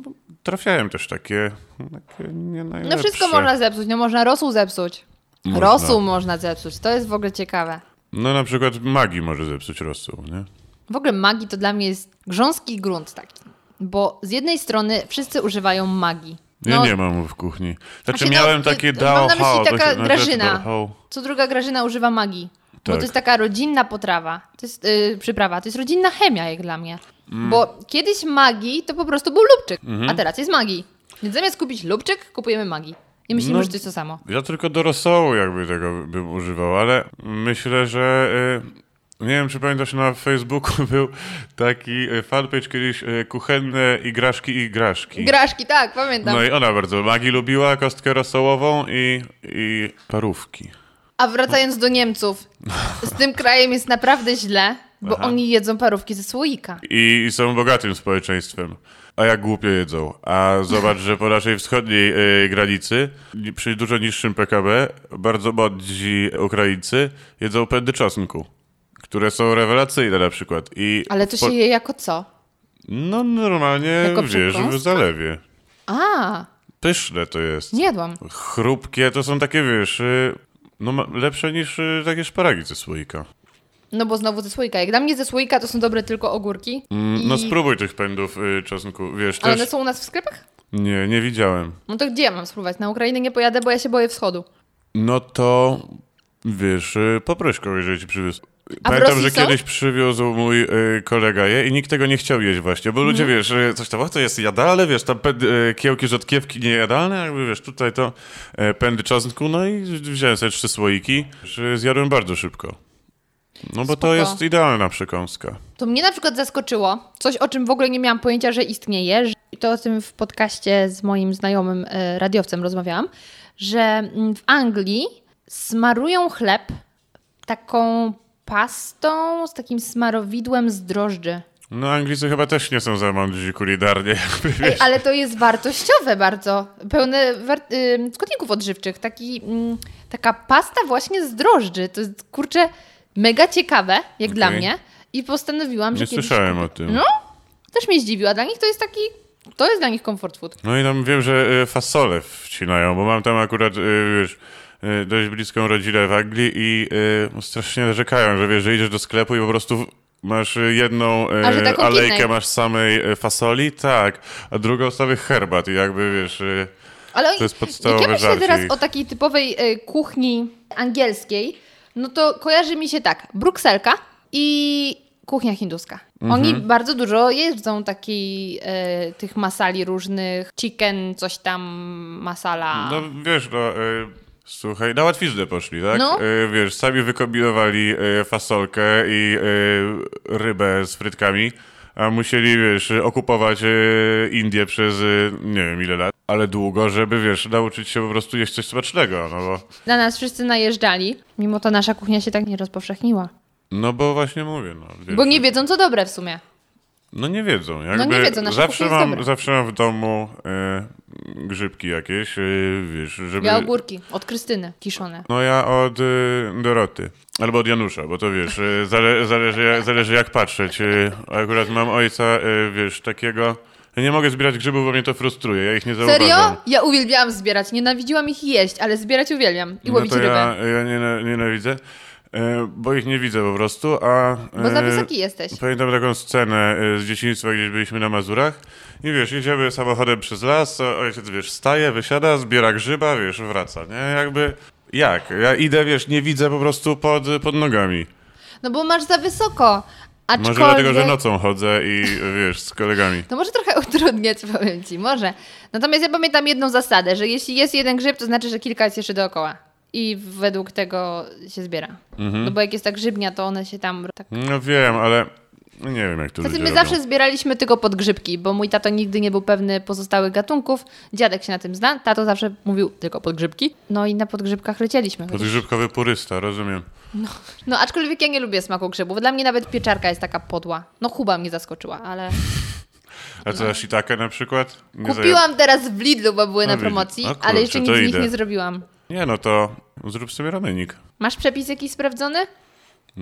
trafiałem też takie, takie nie najlepsze. No wszystko można zepsuć. No można rosół zepsuć. Można. Rosół można zepsuć. To jest w ogóle ciekawe. No na przykład magii może zepsuć rosół, nie? W ogóle magii to dla mnie jest grząski grunt taki. Bo z jednej strony wszyscy używają magii. Ja No, nie mam w kuchni. Znaczy Właśnie, no, miałem takie y, dao mam na myśli to taka no, Grażyna. Co druga Grażyna używa magii. Bo Tak. to jest taka rodzinna potrawa. To jest yy, przyprawa. To jest rodzinna chemia jak dla mnie. Mm. Bo kiedyś magii to po prostu był lubczyk. Mhm. A teraz jest magii. Więc zamiast kupić lubczyk, kupujemy magii. I myślimy, No. że to jest to samo. Ja tylko do rosołu jakby tego bym używał, ale myślę, że y, nie wiem, czy pamiętasz, na Facebooku był taki y, fanpage kiedyś y, kuchenne igraszki i igraszki. Graszki, tak, pamiętam. No i ona bardzo magii lubiła, kostkę rosołową i, i parówki. A wracając do Niemców, z tym krajem jest naprawdę źle, bo Aha. oni jedzą parówki ze słoika. I, I są bogatym społeczeństwem. A jak głupio jedzą. A zobacz, że po naszej wschodniej y, granicy, ni- przy dużo niższym PKB, bardzo młodzi Ukraińcy jedzą pędy czosnku, które są rewelacyjne na przykład. I Ale to po- się je jako co? No normalnie, Jako wiesz, w zalewie. A, Pyszne to jest. nie jadłam. Chrupkie to są takie, wiesz, y, no lepsze niż y, takie szparagi ze słoika. No bo znowu ze słoika. Jak dla mnie ze słoika to są dobre tylko ogórki. Mm, I... No spróbuj tych pędów y, czosnku, wiesz, Ale też... one są u nas w sklepach? Nie, nie widziałem. No to gdzie ja mam spróbować? Na Ukrainę nie pojadę, bo ja się boję wschodu. No to wiesz, y, poproś kogoś, żeby ci przywiózł. Pamiętam, że kiedyś przywiózł mój y, kolega je i nikt tego nie chciał jeść właśnie, bo ludzie, Mhm. wiesz, y, coś tam, o, to jest jadalne, wiesz, tam pędy, y, kiełki rzodkiewki niejadalne, jakby, wiesz, tutaj to y, pędy czosnku, no i wziąłem sobie trzy słoiki, że zjadłem bardzo szybko. No bo Spoko. to jest idealna przekąska. To mnie na przykład zaskoczyło, coś o czym w ogóle nie miałam pojęcia, że istnieje. to o tym w podcaście z moim znajomym e, radiowcem rozmawiałam, że mm, w Anglii smarują chleb taką pastą z takim smarowidłem z drożdży. No Anglicy chyba też nie są za mądrzy kulinarnie, jakby, Ej, ale to jest wartościowe bardzo, pełne war- ym, składników odżywczych. Taki, mm, taka pasta właśnie z drożdży. To jest, kurczę, mega ciekawe, jak dla Okej. mnie. I postanowiłam, że Nie kiedyś... słyszałem o tym. No, też mnie zdziwiła. Dla nich to jest taki, to jest dla nich comfort food. No i tam wiem, że y, fasole wcinają, bo mam tam akurat, y, wiesz, y, dość bliską rodzinę w Anglii i y, strasznie narzekają, że wiesz, że idziesz do sklepu i po prostu masz jedną taką alejkę innej. masz samej fasoli, tak, a drugą samych herbat i jakby, wiesz, Ale To jest jak podstawowe ja myślę teraz ich. o takiej typowej kuchni angielskiej, no to kojarzy mi się tak, brukselka i kuchnia hinduska. Oni bardzo dużo jedzą takiej, e, tych masali różnych, chicken, coś tam, masala. No wiesz, no... Y Słuchaj, na łatwiznę poszli, tak? No. Y, wiesz, sami wykombinowali y, fasolkę i y, rybę z frytkami, a musieli, wiesz, okupować y, Indię przez y, nie wiem ile lat, ale długo, żeby, wiesz, nauczyć się po prostu jeść coś smacznego, no bo, Na nas wszyscy najeżdżali, mimo to nasza kuchnia się tak nie rozpowszechniła. no bo właśnie mówię, no. Wiesz, Bo nie wiedzą, co dobre w sumie. No nie wiedzą. Jakby nie wiedzą, nasza zawsze kuchnia mam, zawsze mam w domu e, grzybki jakieś, e, wiesz, żeby... Ja ogórki, od Krystyny, kiszone. No ja od e, Doroty. Albo od Janusza, bo to wiesz, e, zale, zależy, jak- zależy jak patrzeć. Akurat mam ojca, wiesz, takiego... Ja nie mogę zbierać grzybów, bo mnie to frustruje, ja ich nie zauważam. Serio? Ja uwielbiałam zbierać, nienawidziłam ich jeść, ale zbierać uwielbiam i No łowić to rybę. ja, ja niena- nienawidzę, bo ich nie widzę po prostu, a... Bo za wysoki jesteś. Pamiętam taką scenę y, z dzieciństwa, gdzieś byliśmy na Mazurach i wiesz, jedziemy samochodem przez las, ojciec, wiesz, staje, wysiada, zbiera grzyba, wiesz, wraca, nie? Jakby, jak? Ja idę, wiesz, nie widzę po prostu pod, pod nogami. No bo masz za wysoko. Aczkolwiek... Może dlatego, że nocą chodzę i wiesz, z kolegami. To może trochę utrudniać, powiem ci, może. Natomiast ja pamiętam jedną zasadę, że jeśli jest jeden grzyb, to znaczy, że kilka jest jeszcze dookoła. I według tego się zbiera. Mhm. No bo jak jest ta grzybnia, to one się tam... Tak... No wiem, ale no nie wiem, jak to Zatem ludzie my robią. zawsze zbieraliśmy tylko podgrzybki, bo mój tato nigdy nie był pewny pozostałych gatunków. Dziadek się na tym zna, tato zawsze mówił tylko podgrzybki. No i na podgrzybkach lecieliśmy. Podgrzybkowy purysta, rozumiem. No aczkolwiek ja nie lubię smaku grzybów. Dla mnie nawet pieczarka jest taka podła. No Huba mnie zaskoczyła, ale... A co, shiitake na przykład? Nie Kupiłam teraz w Lidlu, bo były No na promocji, kurczę, ale jeszcze nic z nich idę. nie zrobiłam. Nie, no to zrób sobie ramenik. Masz przepis jakiś sprawdzony?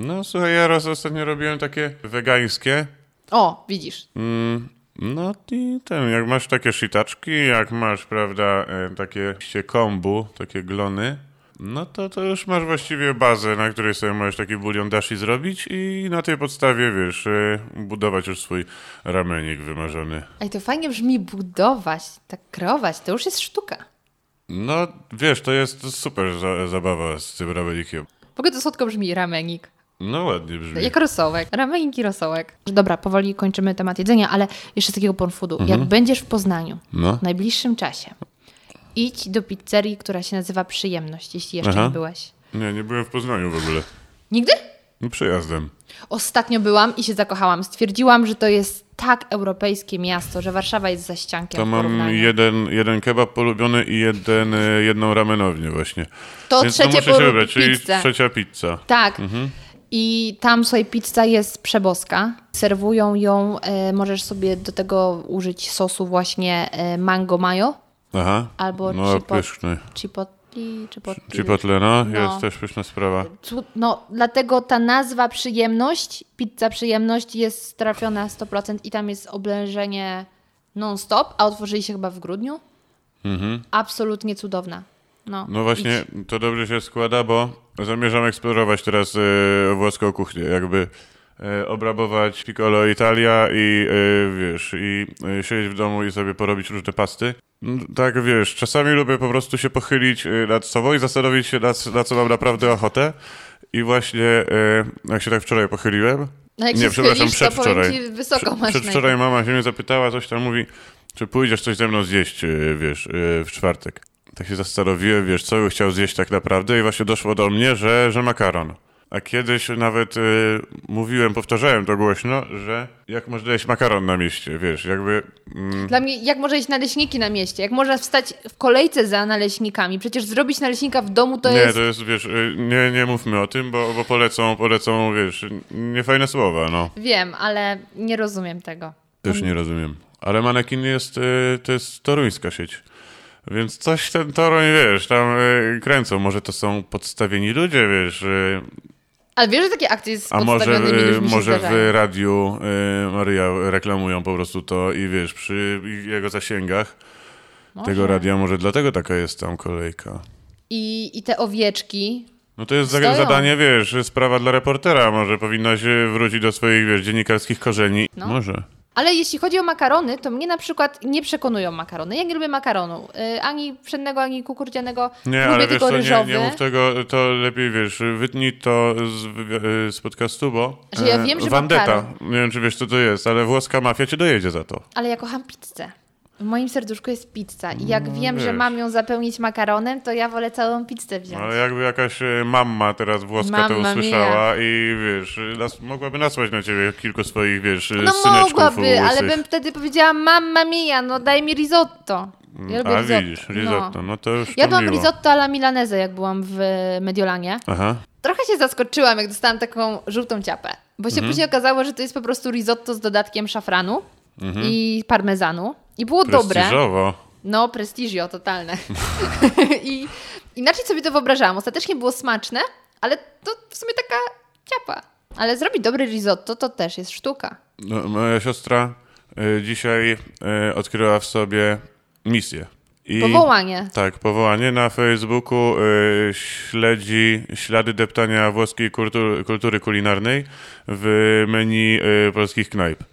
No słuchaj, ja raz ostatnio robiłem takie wegańskie, O, widzisz. Mm, no i ten, jak masz takie shitaczki, jak masz, prawda, e, takie się kombu, takie glony, no to, to już masz właściwie bazę, na której sobie możesz taki bulion dashi zrobić i na tej podstawie, wiesz, e, budować już swój ramenik wymarzony. Ej, to fajnie brzmi budować, tak krować, to już jest sztuka. No, wiesz, to jest super za, zabawa z tym ramenikiem. W ogóle to słodko brzmi, ramenik. No ładnie brzmi. Jak rosołek. Ramenik i rosołek. Dobra, powoli kończymy temat jedzenia, ale jeszcze z takiego porn foodu. Jak będziesz w Poznaniu No. w najbliższym czasie, idź do pizzerii, która się nazywa Przyjemność, jeśli jeszcze Aha. nie byłeś. Nie, nie byłem w Poznaniu w ogóle. Nigdy? No, Przyjazdem. Ostatnio byłam i się zakochałam. Stwierdziłam, że to jest tak europejskie miasto, że Warszawa jest za ściankiem To mam jeden, jeden kebab polubiony i jeden, e, jedną ramenownię właśnie. To Więc trzecie no muszę się wybrać, czyli pizzę. trzecia pizza. Tak. Mhm. I tam, słuchaj, pizza jest przeboska. Serwują ją, e, możesz sobie do tego użyć sosu właśnie e, mango mayo Aha, albo no chipo- pyszny. chipotle, no, No. jest też pyszna sprawa. No, dlatego ta nazwa przyjemność, pizza przyjemność jest trafiona 100% i tam jest oblężenie non-stop, a otworzyli się chyba w grudniu. Absolutnie cudowna. No. No właśnie, idź. to dobrze się składa, bo zamierzam eksplorować teraz e, włoską kuchnię, jakby e, obrabować Piccolo Italia i e, wiesz, i e, siedzieć w domu i sobie porobić różne pasty. Mm, Tak, wiesz, czasami lubię po prostu się pochylić nad sobą i zastanowić się, na, co- na co mam naprawdę ochotę. I właśnie, jak się tak wczoraj pochyliłem, No jak nie, się przepraszam, przedwczoraj. wysoko masz Przedwczoraj mama się mnie zapytała, coś tam mówi, czy pójdziesz coś ze mną zjeść, wiesz, w czwartek. Tak się zastanowiłem, wiesz, co bym chciał zjeść tak naprawdę i właśnie doszło do mnie, że, że makaron. A kiedyś nawet e, mówiłem, powtarzałem to głośno, że jak można jeść makaron na mieście, wiesz, jakby... Mm, Dla mnie, jak może iść naleśniki na mieście? Jak można wstać w kolejce za naleśnikami? Przecież zrobić naleśnika w domu to nie, jest... to jest, wiesz, e, nie, nie mówmy o tym, bo, bo polecą, polecą, wiesz, niefajne słowa, no. Wiem, ale nie rozumiem tego. Też nie rozumiem. Ale manekin jest, y, to jest toruńska sieć. Więc coś ten Toruń, wiesz, tam y, kręcą. Może to są podstawieni ludzie, wiesz. y, Ale wiesz, że takie akcje z A może, się może w radiu y, Maria reklamują po prostu to i wiesz, przy jego zasięgach tego radia, może dlatego taka jest tam kolejka. I, I te owieczki... No to jest Stoją. zadanie, wiesz, sprawa dla reportera. Może powinnaś y, wrócić do swoich, wiesz, dziennikarskich korzeni. No. Może. Ale jeśli chodzi o makarony, to mnie na przykład nie przekonują makarony. Ja nie lubię makaronu. Y, ani pszennego, ani kukurydzianego. Nie, lubię ale wiesz tylko nie, ryżowy. nie mów tego, to lepiej wiesz, wytnij to z, z podcastu, bo Że ja wiem, że Vandetta, nie wiem czy wiesz co to jest, ale włoska mafia cię dojedzie za to. Ale ja kocham pizzę. W moim serduszku jest pizza i jak wiem, że No wiesz. mam ją zapełnić makaronem, to ja wolę całą pizzę wziąć. Ale jakby jakaś e, mamma teraz włoska to Mamma usłyszała i wiesz, nas, mogłaby nasłać na ciebie kilku swoich, wiesz, No syneczków mogłaby, ale łysych. bym wtedy powiedziała mamma mia, no daj mi risotto. Ja lubię A risotto. widzisz, risotto, no, to już to Jadłam miło. risotto alla milanese, jak byłam w Mediolanie. Aha. Trochę się zaskoczyłam, jak dostałam taką żółtą ciapę, bo się Mhm. później okazało, że to jest po prostu risotto z dodatkiem szafranu Mhm. i parmezanu. I było dobre. No, prestigio totalne. I inaczej sobie to wyobrażałam. Ostatecznie było smaczne, ale to w sumie taka ciapa. Ale zrobić dobry risotto to też jest sztuka. No, moja siostra e, dzisiaj e, odkryła w sobie misję. I, Powołanie. Tak, powołanie. Na Facebooku e, śledzi ślady deptania włoskiej kultury, kultury kulinarnej w menu polskich knajp.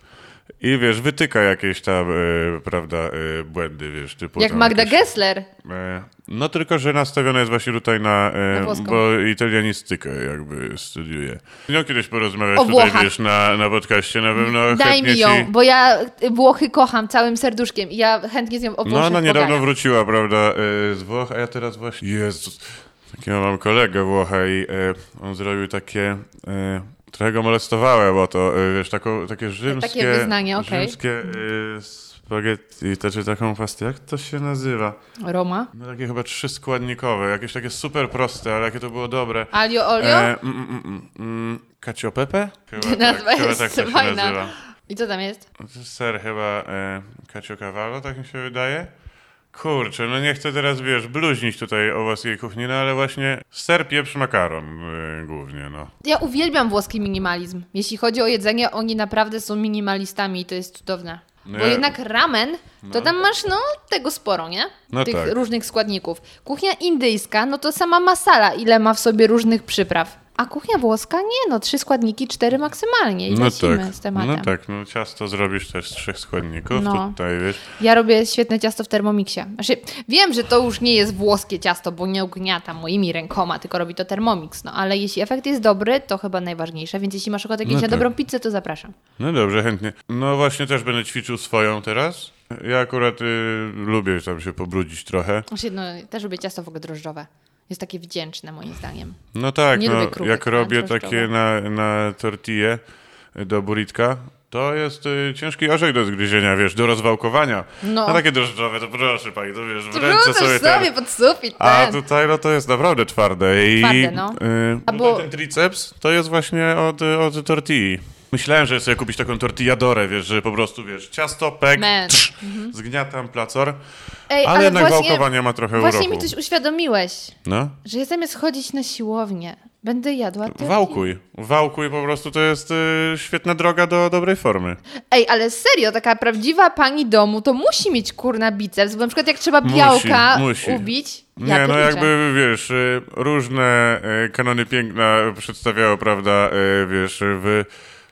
I wiesz, wytyka jakieś tam, e, prawda, e, błędy, wiesz, typu Jak Magda jakieś, Gessler. e, No tylko, że nastawiona jest właśnie tutaj na, e, Na bo italianistykę jakby studiuje. No kiedyś porozmawiać O tutaj, Włochach. wiesz, na, na podcaście na pewno Daj mi ją, ci... bo ja Włochy kocham całym serduszkiem i ja chętnie z nią o No ona niedawno pogadam. wróciła, prawda, e, z Włoch, a ja teraz właśnie... Jezus, takiego mam kolegę Włocha i e, on zrobił takie... E, trochę go molestowałem, bo to, e, wiesz, taką, takie rzymskie... wyznanie, okej. Rzymskie e, spaghetti, to czy taką pastę, jak to się nazywa? Roma. No takie chyba trzy składnikowe, jakieś takie super proste, ale jakie to było dobre. Alio olio. E, mm, mm, mm, mm, Cacio Pepe? Chyba Nazwa tak, chyba jest tak to się fajna. nazywa. I co tam? No jest ser chyba e, Cacio Cavallo, tak mi się wydaje. Kurczę, no nie chcę teraz, wiesz, bluźnić tutaj o włoskiej kuchni, no ale właśnie ser, pieprz, makaron e, głównie, no. Ja uwielbiam włoski minimalizm. Jeśli chodzi o jedzenie, oni naprawdę są minimalistami i to jest cudowne. No Bo ja- jednak ramen, to tam masz no tego sporo, nie? No Tych tak. różnych składników. Kuchnia indyjska, no to sama masala, ile ma w sobie różnych przypraw. A kuchnia włoska nie, no trzy składniki, cztery maksymalnie i No tak, z tematem. no tak, no ciasto zrobisz też z trzech składników, No. tutaj, wiesz. Ja robię świetne ciasto w Thermomixie. Znaczy, wiem, że to już nie jest włoskie ciasto, bo nie ugniata moimi rękoma, tylko robi to Thermomix. No ale jeśli efekt jest dobry, to chyba najważniejsze, więc jeśli masz ochotę jakieś No na tak. dobrą pizzę, to zapraszam. No dobrze, chętnie. No właśnie też będę ćwiczył swoją teraz. Ja akurat y, lubię tam się pobrudzić trochę. Znaczy, no, też lubię ciasto w ogóle drożdżowe. Jest takie wdzięczne moim zdaniem. No tak, Nie lubię no, krówek, jak robię drożdżowe. takie na, na tortille do buritka, to jest y, ciężki orzech do zgryzienia, wiesz, do rozwałkowania. No. A takie drożdżowe, to proszę pani, to wiesz, w ręce sobie sobie, ten... pod sufit A ten. tutaj no to jest naprawdę twarde. I, Twarde, no. Y, A bo- ten triceps to jest właśnie od, od tortilli. Myślałem, że sobie kupić taką tortilladorę, wiesz, że po prostu, wiesz, ciasto, pek, trz, zgniatam placor, Ej, ale, jednak właśnie, wałkowania ma trochę Właśnie uroku. mi coś uświadomiłeś, No, że ja zamiast chodzić na siłownię, będę jadła tortilla. wałkuj. Wałkuj po prostu to jest y, świetna droga do dobrej formy. Ej, ale serio, taka prawdziwa pani domu to musi mieć kurna biceps, bo na przykład jak trzeba Musi, białka musi. ubić, Nie, ja no pierniczę. jakby, wiesz, y, różne y, kanony piękna przedstawiało, prawda, y, wiesz, w,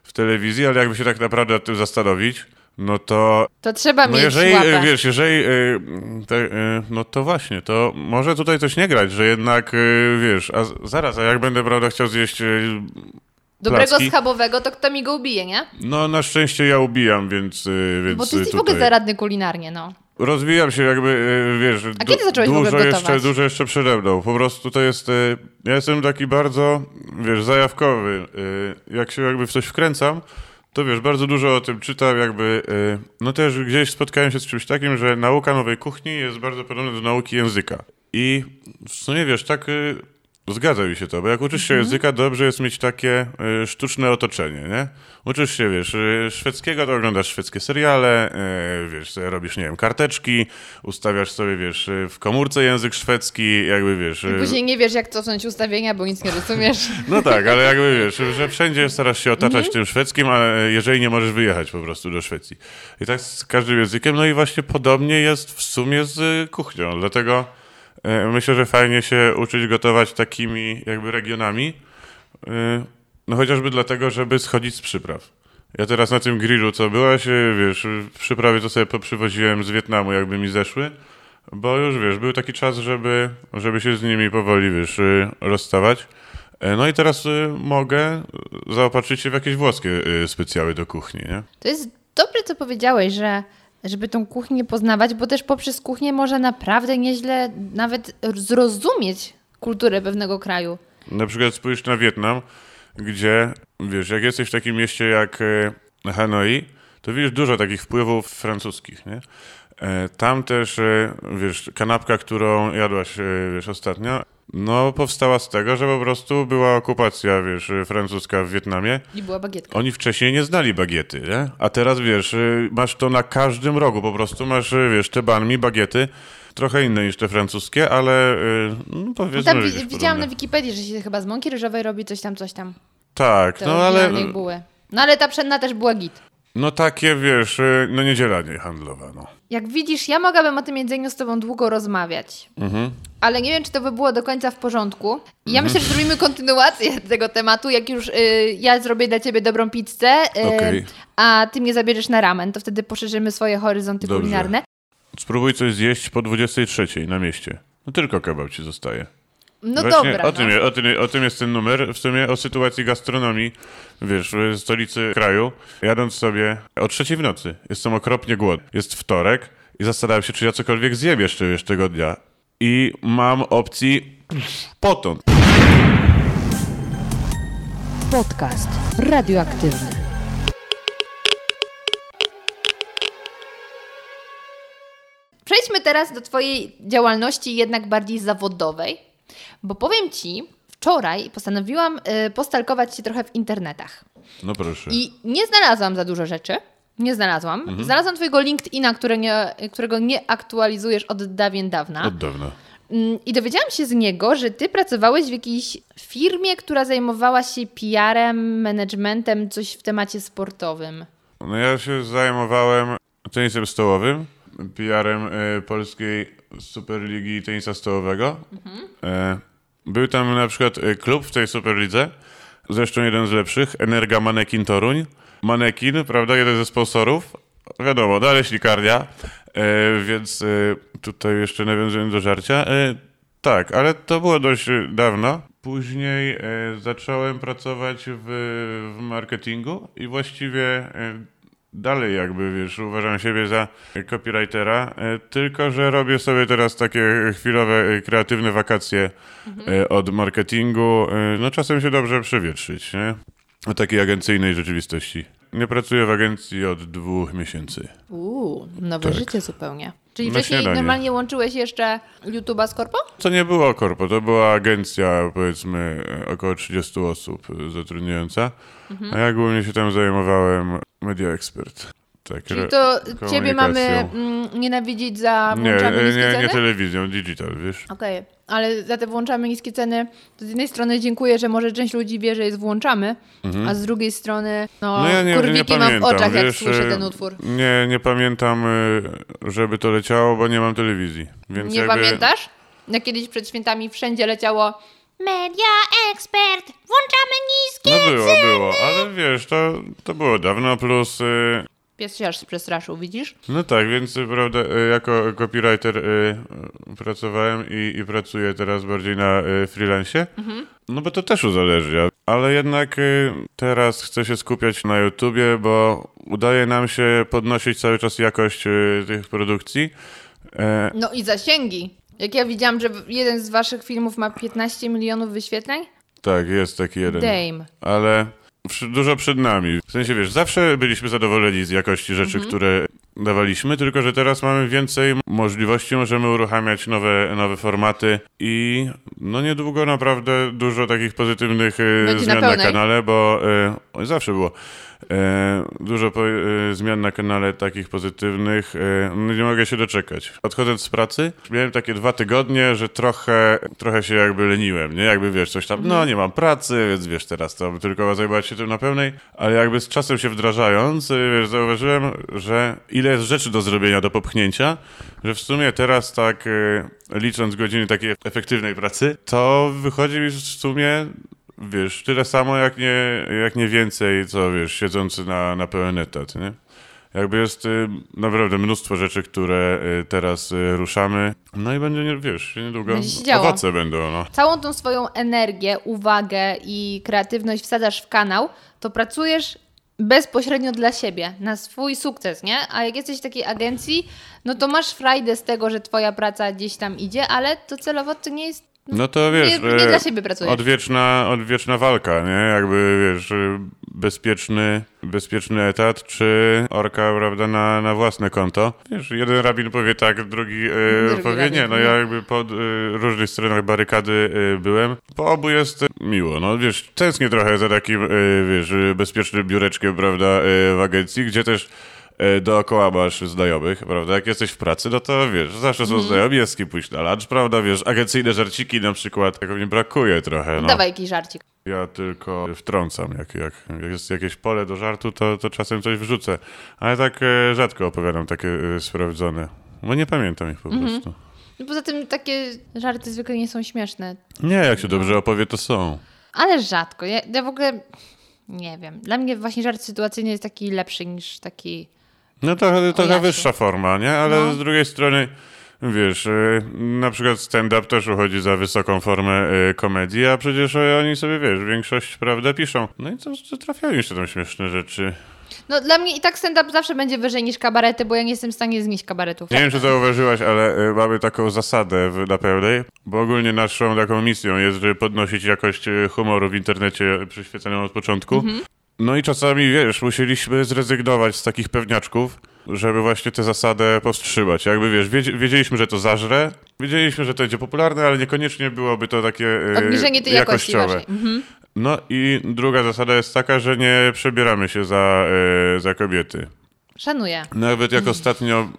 w telewizji, ale jakby się tak naprawdę tym zastanowić, no to To trzeba No mieć jeżeli, łapę. e, wiesz, jeżeli, e, te, e, no to właśnie, to może tutaj coś nie grać, że jednak, wiesz, a zaraz, a jak będę, prawda, chciał zjeść, Dobrego placki? schabowego, to kto mi go ubije, nie? no na szczęście ja ubijam, więc, e, więc Bo ty jesteś w tutaj ogóle zaradny kulinarnie, no. rozwijam się jakby, wiesz, A kiedy zacząłeś w ogóle dużo jeszcze, gotować? dużo jeszcze przede mną, po prostu to jest, ja jestem taki bardzo, wiesz, zajawkowy, jak się jakby w coś wkręcam, to wiesz, bardzo dużo o tym czytam, jakby, e, no też gdzieś spotkałem się z czymś takim, że nauka nowej kuchni jest bardzo podobna do nauki języka. I w sumie, wiesz, tak y, zgadza mi się to, bo jak uczysz się języka, dobrze jest mieć takie y, sztuczne otoczenie, nie? Uczysz się, wiesz, y, szwedzkiego, to oglądasz szwedzkie seriale, y, wiesz, robisz, nie wiem, karteczki, ustawiasz sobie, wiesz, y, w komórce język szwedzki, jakby, wiesz... y, Później nie wiesz, jak cofnąć ustawienia, bo nic nie rozumiesz. no tak, ale jakby wiesz, że wszędzie starasz się otaczać tym szwedzkim, a jeżeli nie możesz wyjechać po prostu do Szwecji. I tak z każdym językiem, no i właśnie podobnie jest w sumie z kuchnią, dlatego myślę, że fajnie się uczyć gotować takimi jakby regionami, y, no chociażby dlatego, żeby schodzić z przypraw. Ja teraz na tym grillu, co byłaś, y, wiesz, przyprawy to sobie poprzywoziłem z Wietnamu, jakby mi zeszły, bo już, wiesz, był taki czas, żeby, żeby się z nimi powoli, wiesz, rozstawać. E, No i teraz mogę zaopatrzyć się w jakieś włoskie specjały do kuchni, nie? To jest dobre, co powiedziałeś, że żeby tą kuchnię poznawać, bo też poprzez kuchnię można naprawdę nieźle nawet zrozumieć kulturę pewnego kraju. Na przykład spójrz na Wietnam, gdzie, wiesz, jak jesteś w takim mieście jak e, Hanoi, to widzisz dużo takich wpływów francuskich, nie? E, Tam też, e, wiesz, kanapka, którą jadłaś, wiesz, ostatnio, no powstała z tego, że po prostu była okupacja, wiesz, francuska w Wietnamie. I była bagietka. Oni wcześniej nie znali bagiety, nie? A teraz, wiesz, masz to na każdym rogu, po prostu masz, wiesz, te banmi, bagiety, trochę inne niż te francuskie, ale y, no, powiedzmy, Tam że widziałam na podobne. Wikipedii, że się chyba z mąki ryżowej robi coś tam, coś tam. Tak, Te no ale, buły. No ale ta przedna też była git. no takie, wiesz, y, no niedziela nie handlowa, no. Jak widzisz, ja mogłabym o tym jedzeniu z tobą długo rozmawiać. Mhm. Ale nie wiem, czy to by było do końca w porządku. Ja myślę, że zrobimy kontynuację tego tematu, jak już y, ja zrobię dla ciebie dobrą pizzę, y, Okej. a ty mnie zabierzesz na ramen, to wtedy poszerzymy swoje horyzonty Dobrze. kulinarne. Spróbuj coś zjeść po 23 na mieście. No tylko kebab ci zostaje. No Właśnie dobra. o, tym, no. je- o, tym, o tym jest ten numer, w sumie o sytuacji gastronomii, wiesz, w stolicy kraju. Jadąc sobie o trzeciej w nocy, jestem okropnie głodny. Jest wtorek i zastanawiam się, czy ja cokolwiek zjem jeszcze, wiesz, tego dnia. I mam opcji potąd. Podcast radioaktywny. Przejdźmy teraz do Twojej działalności jednak bardziej zawodowej, bo powiem Ci, wczoraj postanowiłam y, postalkować się trochę w internetach. No proszę. I nie znalazłam za dużo rzeczy. Nie znalazłam. Mhm. Znalazłam Twojego LinkedIna, nie, którego nie aktualizujesz od dawien dawna. Od dawna. Mm, I dowiedziałam się z niego, że Ty pracowałeś w jakiejś firmie, która zajmowała się PR-em, managementem, coś w temacie sportowym. No ja się zajmowałem tenisem stołowym, PR-em e, polskiej Superligi Tenisa Stołowego. E, był tam na przykład e, klub w tej Superlidze, zresztą jeden z lepszych, Energa Manekin Toruń. Manekin, prawda, jeden ze sponsorów. Wiadomo, dalej ślikarnia, e, więc e, tutaj jeszcze nawiązując do żarcia. E, tak, ale to było dość dawno. Później e, zacząłem pracować w, w marketingu i właściwie e, dalej jakby, wiesz, uważam siebie za copywritera, e, tylko że robię sobie teraz takie chwilowe, e, kreatywne wakacje e, od marketingu. No czasem się dobrze przewietrzyć, nie? O takiej agencyjnej rzeczywistości. Nie pracuję w agencji od dwóch miesięcy. Uuu, nowe Tak. życie zupełnie. Czyli Na wcześniej śniadanie. normalnie łączyłeś jeszcze YouTube'a z Korpo? To nie było korpo, to była agencja, powiedzmy, około 30 osób zatrudniająca, a ja głównie się tam zajmowałem media expert. Tak, Czyli to ciebie mamy mm, nienawidzić za Nie, włączamy e, niskie nie, ceny? nie telewizją, digital, wiesz? Okej, ale za te włączamy niskie ceny, to z jednej strony dziękuję, że może część ludzi wie, że jest włączamy, a z drugiej strony no, Mhm. No ja nie, nie kurwiki mam w oczach, jak wiesz, słyszę e, ten utwór. Nie, nie pamiętam, e, żeby to leciało, bo nie mam telewizji. Więc Nie jakby... pamiętasz? Jak kiedyś przed świętami wszędzie leciało Media Expert, włączamy niskie No było, było, ale wiesz, to, to było dawno, plus... e, Pies się aż przestraszył, widzisz? No tak, więc e, prawda, e, jako copywriter e, e, pracowałem i, i pracuję teraz bardziej na e, freelancie. No bo to też uzależnia. Ale jednak e, teraz chcę się skupiać na YouTubie, bo udaje nam się podnosić cały czas jakość e, tych produkcji. E, No i zasięgi. Jak ja widziałam, że jeden z waszych filmów ma 15 milionów wyświetleń? tak, jest taki jeden. Dame. ale dużo przed nami. W sensie, wiesz, zawsze byliśmy zadowoleni z jakości rzeczy, które dawaliśmy, tylko że teraz mamy więcej możliwości, możemy uruchamiać nowe, nowe formaty i no niedługo naprawdę dużo takich pozytywnych e, Będzie na zmian na, pełnej. kanale, bo e, zawsze było. E, dużo po, zmian na kanale takich pozytywnych. No nie mogę się doczekać. Odchodząc z pracy, miałem takie dwa tygodnie, że trochę, trochę się jakby leniłem, nie? Jakby wiesz, coś tam, no nie mam pracy, więc wiesz, teraz to tylko zajmować się tym na pełnej, ale jakby z czasem się wdrażając, wiesz, zauważyłem, że ile jest rzeczy do zrobienia, do popchnięcia, że w sumie teraz tak e, licząc godziny takiej efektywnej pracy, to wychodzi mi w sumie wiesz, tyle samo jak nie, jak nie więcej, co wiesz, siedzący na, na pełen etat, nie? Jakby jest y, naprawdę mnóstwo rzeczy, które y, teraz y, ruszamy. No i będzie, wiesz, niedługo Będzie owoce będą, no. Całą tą swoją energię, uwagę i kreatywność wsadzasz w kanał, to pracujesz bezpośrednio dla siebie, na swój sukces, nie? A jak jesteś w takiej agencji, no to masz frajdę z tego, że twoja praca gdzieś tam idzie, ale to celowo to nie jest... No to wiesz, Nie- nie dla siebie. Odwieczna, odwieczna walka, nie? Jakby, wiesz, e, bezpieczny, bezpieczny etat, czy orka, prawda, na, na własne konto. Wiesz, jeden rabin powie tak, drugi, e, Drugi powie rabin, nie. No no. ja jakby po e, różnych stronach barykady byłem. Po obu jest miło, no wiesz, tęsknię trochę za takim, wiesz, bezpiecznym biureczkiem, prawda, w agencji, gdzie też dookoła masz znajomych, prawda? Jak jesteś w pracy, no to wiesz, zawsze są znajomi, jest z kim pójść na lunch, prawda? Wiesz, agencyjne żarciki na przykład, tego mi brakuje trochę, no. Dawaj jakiś żarcik. Ja tylko wtrącam, jak, jak, jak jest jakieś pole do żartu, to, to czasem coś wrzucę. Ale tak e, rzadko opowiadam takie e, sprawdzone. Bo nie pamiętam ich po Mhm. prostu. No Poza tym takie żarty zwykle nie są śmieszne. Nie, jak się dobrze opowie, to są. Ale rzadko. Ja, ja w ogóle nie wiem. Dla mnie właśnie żart sytuacyjny jest taki lepszy niż taki. No to trochę wyższa forma, nie? Ale No. z drugiej strony, wiesz, e, na przykład stand-up też uchodzi za wysoką formę e, komedii, a przecież e, oni sobie, wiesz, większość, prawda, piszą. No i to, to trafiają jeszcze tam śmieszne rzeczy. No dla mnie i tak stand-up zawsze będzie wyżej niż kabarety, bo ja nie jestem w stanie znieść kabaretów. Nie wiem, czy zauważyłaś, ale mamy taką zasadę w Na Pełnej, bo ogólnie naszą taką misją jest, żeby podnosić jakość humoru w internecie przyświecaną od początku. No i czasami, wiesz, musieliśmy zrezygnować z takich pewniaczków, żeby właśnie tę zasadę powstrzymać. Jakby, wiesz, wiedz- wiedzieliśmy, że to zażre, wiedzieliśmy, że to będzie popularne, ale niekoniecznie byłoby to takie e, Obniżenie tej jakości jakościowe. waszej. Mhm. No i druga zasada jest taka, że nie przebieramy się za, e, za kobiety. Szanuję. Nawet jak ostatnio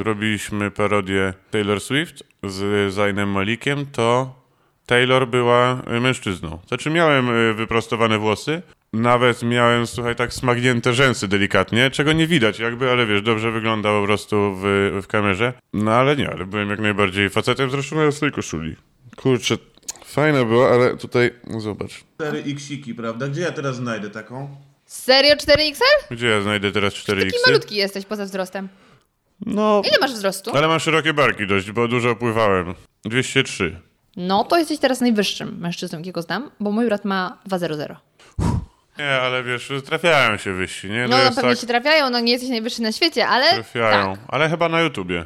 y, robiliśmy parodię Taylor Swift z Zainem Malikiem, to Taylor była mężczyzną. Znaczy miałem wyprostowane włosy, nawet miałem, słuchaj, tak smagnięte rzęsy delikatnie, czego nie widać jakby, ale wiesz, dobrze wygląda po prostu w, w kamerze. No ale nie, ale byłem jak najbardziej facetem, zresztą miałem z tej koszuli. Kurczę, fajne było, ale tutaj, zobacz. 4 xiki, prawda? Gdzie ja teraz znajdę taką? Serio 4XL? Gdzie ja znajdę teraz 4 Taki malutki jesteś poza wzrostem. No, Ile masz wzrostu? ale mam szerokie barki dość, bo dużo pływałem. 203. No to jesteś teraz najwyższym mężczyzną, jakiego znam, bo mój brat ma 2,00. Nie, ale wiesz, trafiają się wyści, nie? No, To no jest pewnie tak, się trafiają, no nie jesteś najwyższy na świecie, ale trafiają. tak. Ale chyba na YouTubie.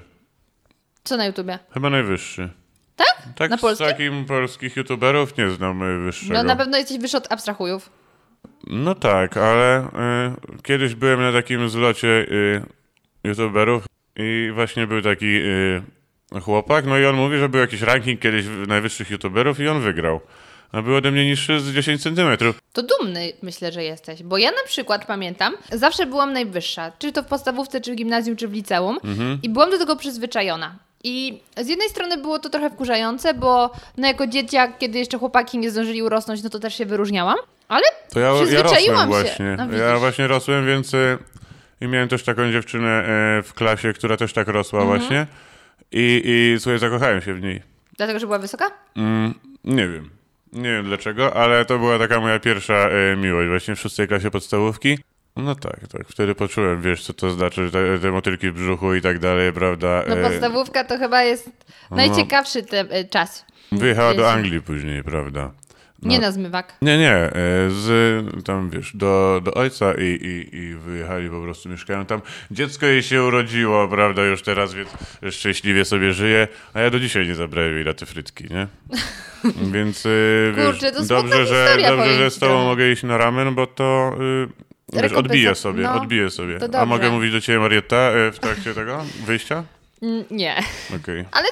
Co na YouTubie? Chyba najwyższy. Tak? Tak Na z polskim? takim polskich YouTuberów nie znam wyższego. No na pewno jesteś wyższy od abstrahujów. No tak, ale y, kiedyś byłem na takim zlocie y, YouTuberów i właśnie był taki y, chłopak, no i on mówi, że był jakiś ranking kiedyś najwyższych YouTuberów i on wygrał. A był ode mnie niższy z 10 centymetrów. To dumny myślę, że jesteś, bo ja na przykład pamiętam, zawsze byłam najwyższa, czy to w podstawówce, czy w gimnazjum, czy w liceum i byłam do tego przyzwyczajona. I z jednej strony było to trochę wkurzające, bo no jako dzieciak, kiedy jeszcze chłopaki nie zdążyli urosnąć, no to też się wyróżniałam, ale To ja, ja przyzwyczaiłam rosłem się. właśnie. No, ja właśnie rosłem, więc y, i miałem też taką dziewczynę e, w klasie, która też tak rosła Mhm. właśnie. I, I słuchaj, zakochałem się w niej. Dlatego, że była wysoka? Mm, nie wiem. Nie wiem dlaczego, ale to była taka moja pierwsza e, miłość właśnie w szóstej klasie podstawówki. No tak, tak. Wtedy poczułem, wiesz, co to znaczy, te, te motylki w brzuchu i tak dalej, prawda? No E, podstawówka to chyba jest najciekawszy te, e, czas. Wyjechała do. Anglii później, prawda? Nie na zmywak. Nie, nie, e, z tam wiesz, do, do ojca i, i, i wyjechali po prostu, mieszkają tam. Dziecko jej się urodziło, prawda, już teraz więc szczęśliwie sobie żyje, a ja do dzisiaj nie zabrałem jej na te frytki, nie? Więc e, wiesz, Kurczę, to dobrze, że, dobrze, że z tobą mogę iść na ramen, bo to y, wiesz, odbiję sobie, no, odbiję sobie. A mogę mówić do ciebie Marietta w trakcie tego wyjścia? Nie. Okej. Ale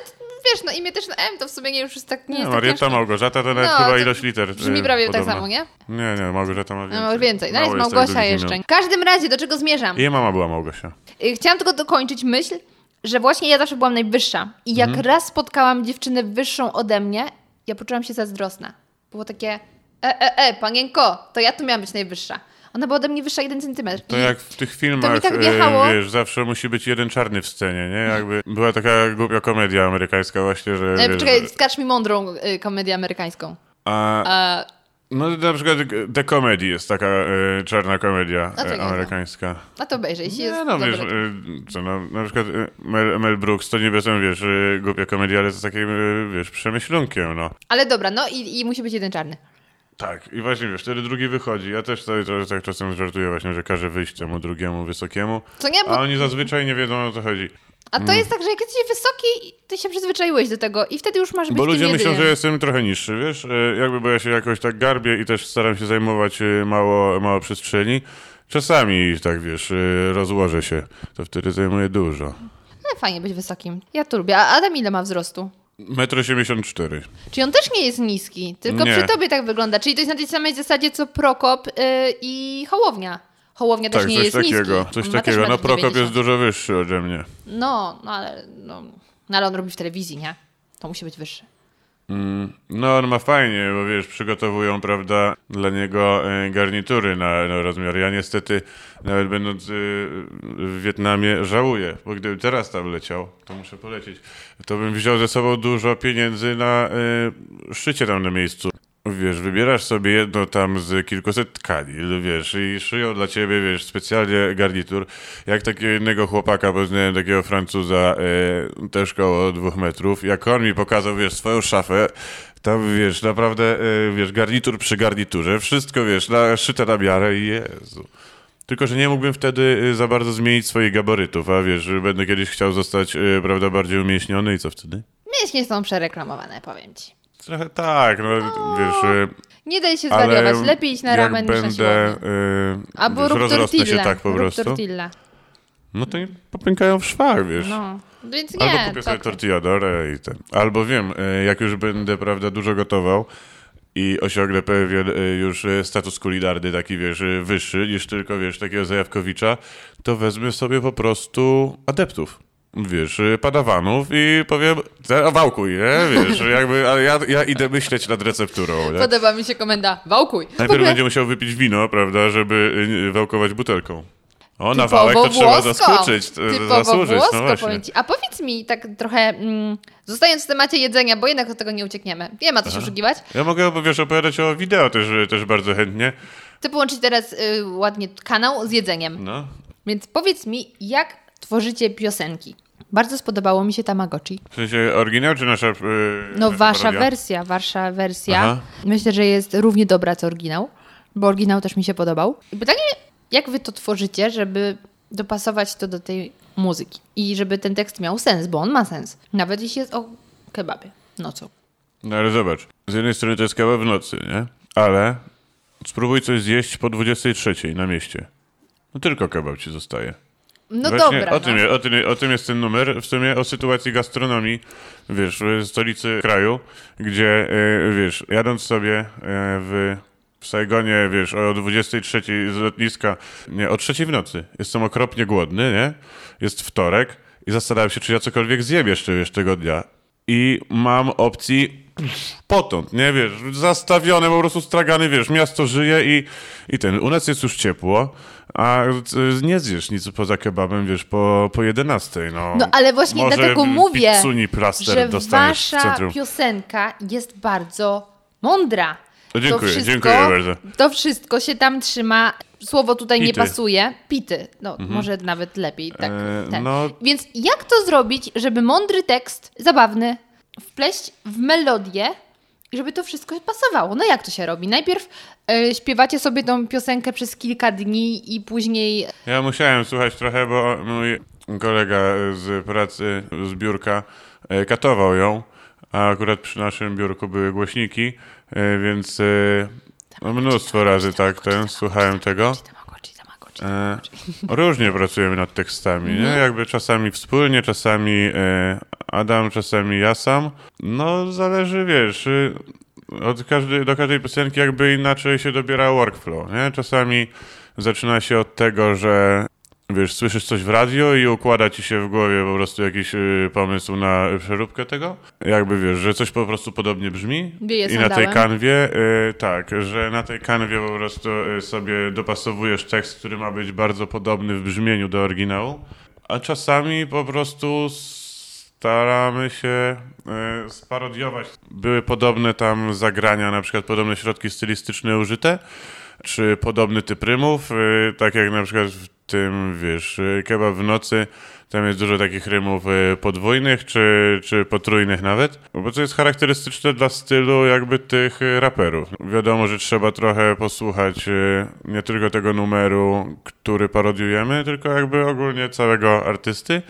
wiesz, no imię też na M, to w sumie nie już jest tak, nie Nie, jest tak Marietta ciężko. Małgorzata to nawet No, chyba ilość liter. Brzmi e, prawie podobna. tak samo, nie? Nie, nie, Małgorzata ma więcej. No, może więcej. No jest Małgosia jeszcze. W każdym razie, do czego zmierzam? Jej mama była Małgosia. Y, Chciałam tylko dokończyć myśl, że właśnie ja zawsze byłam najwyższa. I jak Mhm. raz spotkałam dziewczynę wyższą ode mnie, ja poczułam się zazdrosna. Było takie, e, e, e, panienko, to ja tu miałam być najwyższa. Ona była ode mnie wyższa jeden centymetr. To I jak w tych filmach, tak e, wjechało. wiesz, zawsze musi być jeden czarny w scenie, nie? Jakby była taka głupia komedia amerykańska właśnie, że E, wiesz, poczekaj, że- skacz mi mądrą y, komedię amerykańską. a, E, No na przykład The Comedy jest taka e, czarna komedia A e, nie amerykańska. A to obejrzę, jeśli jest Nie, no wiesz, co, no, na przykład Mel, Mel Brooks to niby są, wiesz, głupia komedia, ale z takim, wiesz, przemyślunkiem, no. Ale dobra, no i, i musi być jeden czarny. Tak, i właśnie, wiesz, wtedy drugi wychodzi. Ja też sobie to, tak czasem żartuję właśnie, że każe wyjść temu drugiemu wysokiemu, Co nie, bo a oni zazwyczaj nie wiedzą o co chodzi. A to jest tak, że jak jesteś wysoki, ty się przyzwyczaiłeś do tego i wtedy już masz być Bo ludzie myślą, że jestem trochę niższy, wiesz? E, Jakby, bo ja się jakoś tak garbię i też staram się zajmować e, mało, mało przestrzeni. Czasami tak, wiesz, e, rozłożę się, to wtedy zajmuję dużo. No, fajnie być wysokim. Ja to lubię. A Adam ile ma wzrostu? Metro 84. Czyli on też nie jest niski, tylko Nie. przy tobie tak wygląda. Czyli to jest na tej samej zasadzie co Prokop yy, i Hołownia. Hołownia też Tak, nie coś jest takiego. niski. Coś też takiego. No Prokop 90. jest dużo wyższy ode mnie. No, no ale, no, no ale on robi w telewizji, nie? To musi być wyższy. No on ma fajnie, bo wiesz, przygotowują, prawda, dla niego e, garnitury na, na rozmiar. Ja niestety, nawet będąc e, w Wietnamie, żałuję, bo gdybym teraz tam leciał, to muszę polecieć, to bym wziął ze sobą dużo pieniędzy na e, szczycie tam na miejscu. Wiesz, wybierasz sobie jedno tam z kilkuset tkani, wiesz, i szyją dla ciebie, wiesz, specjalnie garnitur. Jak takiego jednego chłopaka poznałem, takiego Francuza, e, też koło dwóch metrów, jak on mi pokazał, wiesz, swoją szafę, tam, wiesz, naprawdę, e, wiesz, garnitur przy garniturze, wszystko, wiesz, na, szyte na miarę i Jezu. Tylko, że nie mógłbym wtedy e, za bardzo zmienić swoich gabarytów, a wiesz, będę kiedyś chciał zostać, e, prawda, bardziej umieśniony i co wtedy? Mięśnie są przereklamowane, powiem ci. Trochę tak, no, wiesz... e, Nie daj się zwariować. Lepiej iść na ramen niż na będę, siłownię. yy, Albo wiesz, tortilla. się tak po prostu, tortilla. no to nie popękają w szwach, wiesz. No. Więc nie, Albo kupię sobie okej. tortilladorę i ten. Albo wiem, yy, jak już będę, prawda, dużo gotował i osiągnę pewien yy, już status kulinarny, taki, wiesz, wyższy niż tylko, wiesz, takiego zajawkowicza, to wezmę sobie po prostu adeptów. Wiesz, yy, padawanów i powiem, "Te- wałkuj, nie? Wiesz, jakby, ale ja, ja idę myśleć nad recepturą, nie? Podoba mi się komenda. Wałkuj. Najpierw ogóle będzie musiał wypić wino, prawda, żeby y, wałkować butelką. O, na wałek to trzeba włosko. zasłużyć, t- Typowo zasłużyć, włosko, no właśnie. A powiedz mi tak trochę, mm, zostając w temacie jedzenia, bo jednak od tego nie uciekniemy. Nie ma co się oszukiwać. Ja mogę, wiesz, opowiadać o wideo też, też bardzo chętnie. Chcę połączyć teraz y, ładnie kanał z jedzeniem. No. Więc powiedz mi, jak tworzycie piosenki? Bardzo spodobało mi się Tamagotchi. W sensie oryginał czy nasza y, No wasza parodia? wersja, wasza wersja. Aha. Myślę, że jest równie dobra co oryginał, bo oryginał też mi się podobał. I pytanie, jak wy to tworzycie, żeby dopasować to do tej muzyki i żeby ten tekst miał sens, bo on ma sens. Nawet jeśli jest o kebabie. No co? No ale zobacz, z jednej strony to jest kawa w nocy, nie? Ale spróbuj coś zjeść po 23 na mieście. No tylko kebab ci zostaje. No Właśnie dobra. o, tym, no. o, tym, o tym jest ten numer, w sumie o sytuacji gastronomii, wiesz, w stolicy kraju, gdzie, e, wiesz, jadąc sobie e, w, w Saigonie, wiesz, o 23 z lotniska, nie, o 3 w nocy, jestem okropnie głodny, nie? Jest wtorek i zastanawiam się, czy ja cokolwiek zjem jeszcze, wiesz, tego dnia. I mam opcji potąd, nie wiesz, zastawione, po prostu stragany, wiesz, miasto żyje i, i ten, u nas jest już ciepło, a y, nie zjesz nic poza kebabem, wiesz, po, po 11, no. No ale właśnie Może dlatego mówię, że wasza piosenka jest bardzo mądra. No dziękuję, to wszystko, dziękuję bardzo. To wszystko się tam trzyma. Słowo tutaj nie Pity. pasuje. Pity. No, może nawet lepiej. Tak, E, no- Więc jak to zrobić, żeby mądry tekst, zabawny, wpleść w melodię i żeby to wszystko pasowało? No jak to się robi? Najpierw e, śpiewacie sobie tą piosenkę przez kilka dni i później Ja musiałem słuchać trochę, bo mój kolega z pracy, z biurka, e, katował ją, a akurat przy naszym biurku były głośniki, e, więc mnóstwo razy tak ten, słuchałem tego. E, różnie pracujemy nad tekstami, nie? Mhm. Jakby czasami wspólnie, czasami e, Adam, czasami ja sam. No zależy, wiesz, y, od każdej, do każdej piosenki jakby inaczej się dobiera workflow, nie? Czasami zaczyna się od tego, że wiesz, słyszysz coś w radio i układa ci się w głowie po prostu jakiś y, pomysł na przeróbkę tego. Jakby wiesz, że coś po prostu podobnie brzmi Wieje i na tej kanwie, y, tak, że na tej kanwie po prostu y, sobie dopasowujesz tekst, który ma być bardzo podobny w brzmieniu do oryginału, a czasami po prostu staramy się e, sparodiować. Były podobne tam zagrania, na przykład podobne środki stylistyczne użyte, czy podobny typ rymów, e, tak jak na przykład w tym, wiesz, e, kebab w nocy, tam jest dużo takich rymów e, podwójnych, czy, czy potrójnych nawet, bo to jest charakterystyczne dla stylu jakby tych e, raperów. Wiadomo, że trzeba trochę posłuchać nie tylko tego numeru, który parodiujemy, tylko jakby ogólnie całego artysty,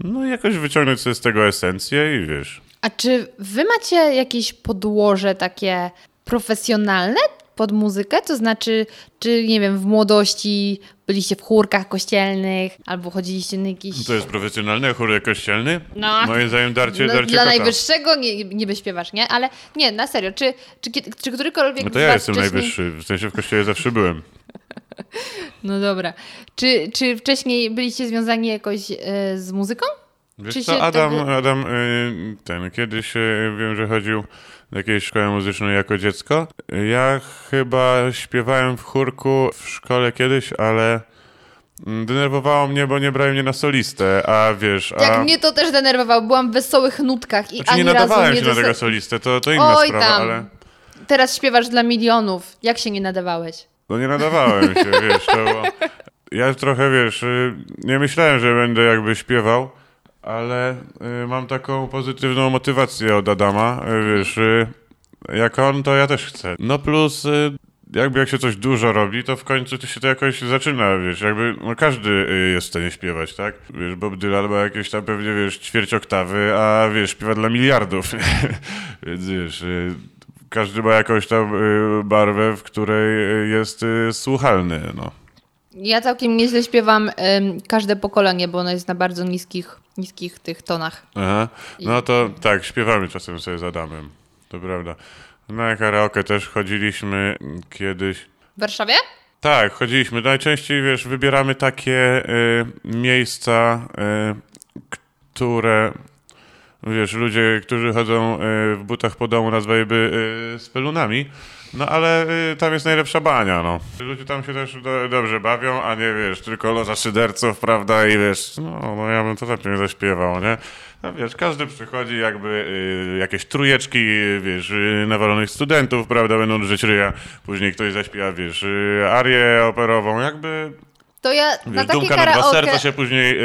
no i jakoś wyciągnąć sobie z tego esencję i wiesz. A czy wy macie jakieś podłoże takie profesjonalne pod muzykę? To znaczy, czy nie wiem, w młodości byliście w chórkach kościelnych albo chodziliście na jakieś... To jest profesjonalny chór kościelny? No. Moim zdaniem darcie, No, darcie dla kota. najwyższego nie, nie wyśpiewasz, nie? Ale nie, na serio, czy, czy, kie- czy którykolwiek No to ja jestem wcześniej... najwyższy, w sensie w kościele zawsze byłem. No dobra. Czy, czy wcześniej byliście związani jakoś e, z muzyką? Wiesz Czy co, Adam, tego- Adam y, ten, kiedyś y, wiem, że chodził do jakiejś szkoły muzycznej jako dziecko. Ja chyba śpiewałem w chórku w szkole kiedyś, ale denerwowało mnie, bo nie brali mnie na solistę, a wiesz, a... Jak mnie to też denerwowało, byłam w wesołych nutkach i Znaczy ani nie nadawałem nie się na tego solistę, to, to inna Oj sprawa, tam. ale... Teraz śpiewasz dla milionów. Jak się nie nadawałeś? No nie nadawałem się, wiesz, to było... Ja trochę, wiesz, y, nie myślałem, że będę jakby śpiewał, ale y, mam taką pozytywną motywację od Adama, y, wiesz, y, jak on, to ja też chcę. No plus, y, jakby jak się coś dużo robi, to w końcu to się to jakoś zaczyna, wiesz, jakby no każdy y, jest w stanie śpiewać, tak? Wiesz, Bob Dylan ma jakieś tam pewnie, wiesz, ćwierć oktawy, a wiesz, śpiewa dla miliardów, więc wiesz... y, każdy ma jakąś tam barwę, w której jest słuchalny, no. Ja całkiem nieźle śpiewam każde pokolenie, bo ono jest na bardzo niskich, niskich tych tonach. Aha. No to tak, śpiewamy czasem sobie z Adamem, to prawda. Na karaoke też chodziliśmy kiedyś. W Warszawie? Tak, chodziliśmy. Najczęściej, wiesz, wybieramy takie y, miejsca, y, które, wiesz, ludzie, którzy chodzą y, w butach po domu nazwaliby y, spelunami, no ale y, tam jest najlepsza bania, no. Ludzie tam się też do, dobrze bawią, a nie, wiesz, tylko loża szyderców, prawda, i wiesz, no, no ja bym to lepiej nie zaśpiewał, nie? No wiesz, każdy przychodzi jakby y, jakieś trujeczki, wiesz, y, nawalonych studentów, prawda, będą drzeć ryja, później ktoś zaśpiewa, wiesz, y, arię operową, jakby, To ja na wiesz, takie dumka na dwa karaoke... serca się później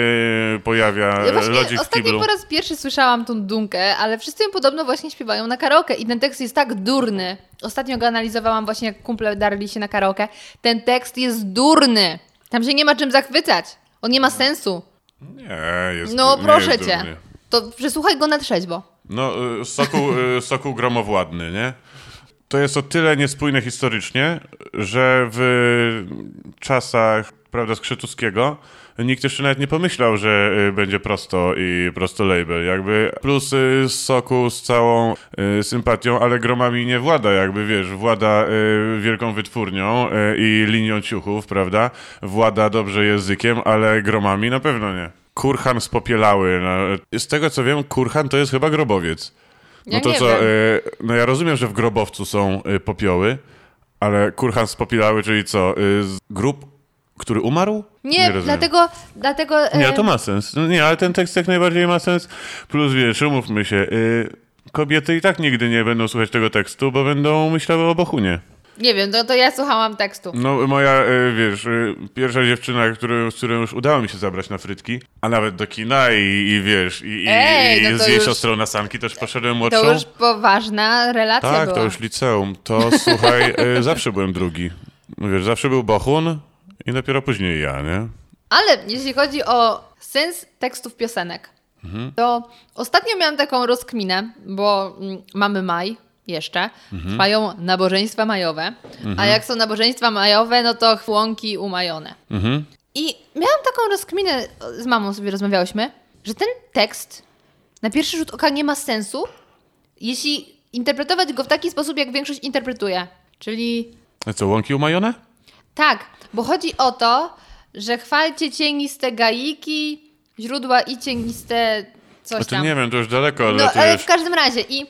y, pojawia, Ja właśnie lodzik ostatnio po raz pierwszy słyszałam tą dunkę, ale wszyscy ją podobno właśnie śpiewają na karaoke i ten tekst jest tak durny. Ostatnio go analizowałam właśnie jak kumple darli się na karaoke. Ten tekst jest durny. Tam się nie ma czym zachwycać. On nie ma sensu. Nie, jest No nie proszę jest cię. dumny. To przesłuchaj go na trzeźwo. No, y, sokół, y, gromowładny, nie? To jest o tyle niespójne historycznie, że w czasach, prawda, Skrzytuskiego nikt jeszcze nawet nie pomyślał, że y, będzie prosto i prosto label, jakby. Plus y, Sokół z całą y, sympatią, ale gromami nie włada, jakby, wiesz, włada y, wielką wytwórnią i linią ciuchów, prawda? Włada dobrze językiem, ale gromami na pewno nie. Kurhan spopielały. No. Z tego co wiem, kurhan to jest chyba grobowiec. No Ja to co, no ja rozumiem, że w grobowcu są popioły, ale kurhan spopielały, czyli co, z grób, który umarł? Nie, rozumiem. dlatego, dlatego Nie, to ma sens. No Nie, ale ten tekst jak najbardziej ma sens. Plus wiesz, umówmy się, y, kobiety i tak nigdy nie będą słuchać tego tekstu, bo będą myślały o bochunie. nie wiem, to, to ja słuchałam tekstu. No moja, y, wiesz, y, pierwsza dziewczyna, który, z którą już udało mi się zabrać na frytki, a nawet do kina i, i wiesz, i, Ej, i no z jej już- siostrą na sanki też poszedłem młodszą. To już poważna relacja Tak, była. to już liceum. To słuchaj, y, zawsze byłem drugi. Wiesz, zawsze był Bochun i dopiero później ja, nie? Ale jeśli chodzi o sens tekstów piosenek, Mhm. to ostatnio miałam taką rozkminę, bo mm, mamy maj jeszcze, Mhm. trwają nabożeństwa majowe, a jak są nabożeństwa majowe, no to chłonki umajone. Mhm. I miałam taką rozkminę, z mamą sobie rozmawiałyśmy, że ten tekst na pierwszy rzut oka nie ma sensu, jeśli interpretować go w taki sposób, jak większość interpretuje. Czyli A co, łąki umajone? tak, bo chodzi o to, że chwalcie cieniste gaiki, źródła i cieniste coś Znaczy tam. nie wiem, to już daleko no, ale w każdym razie i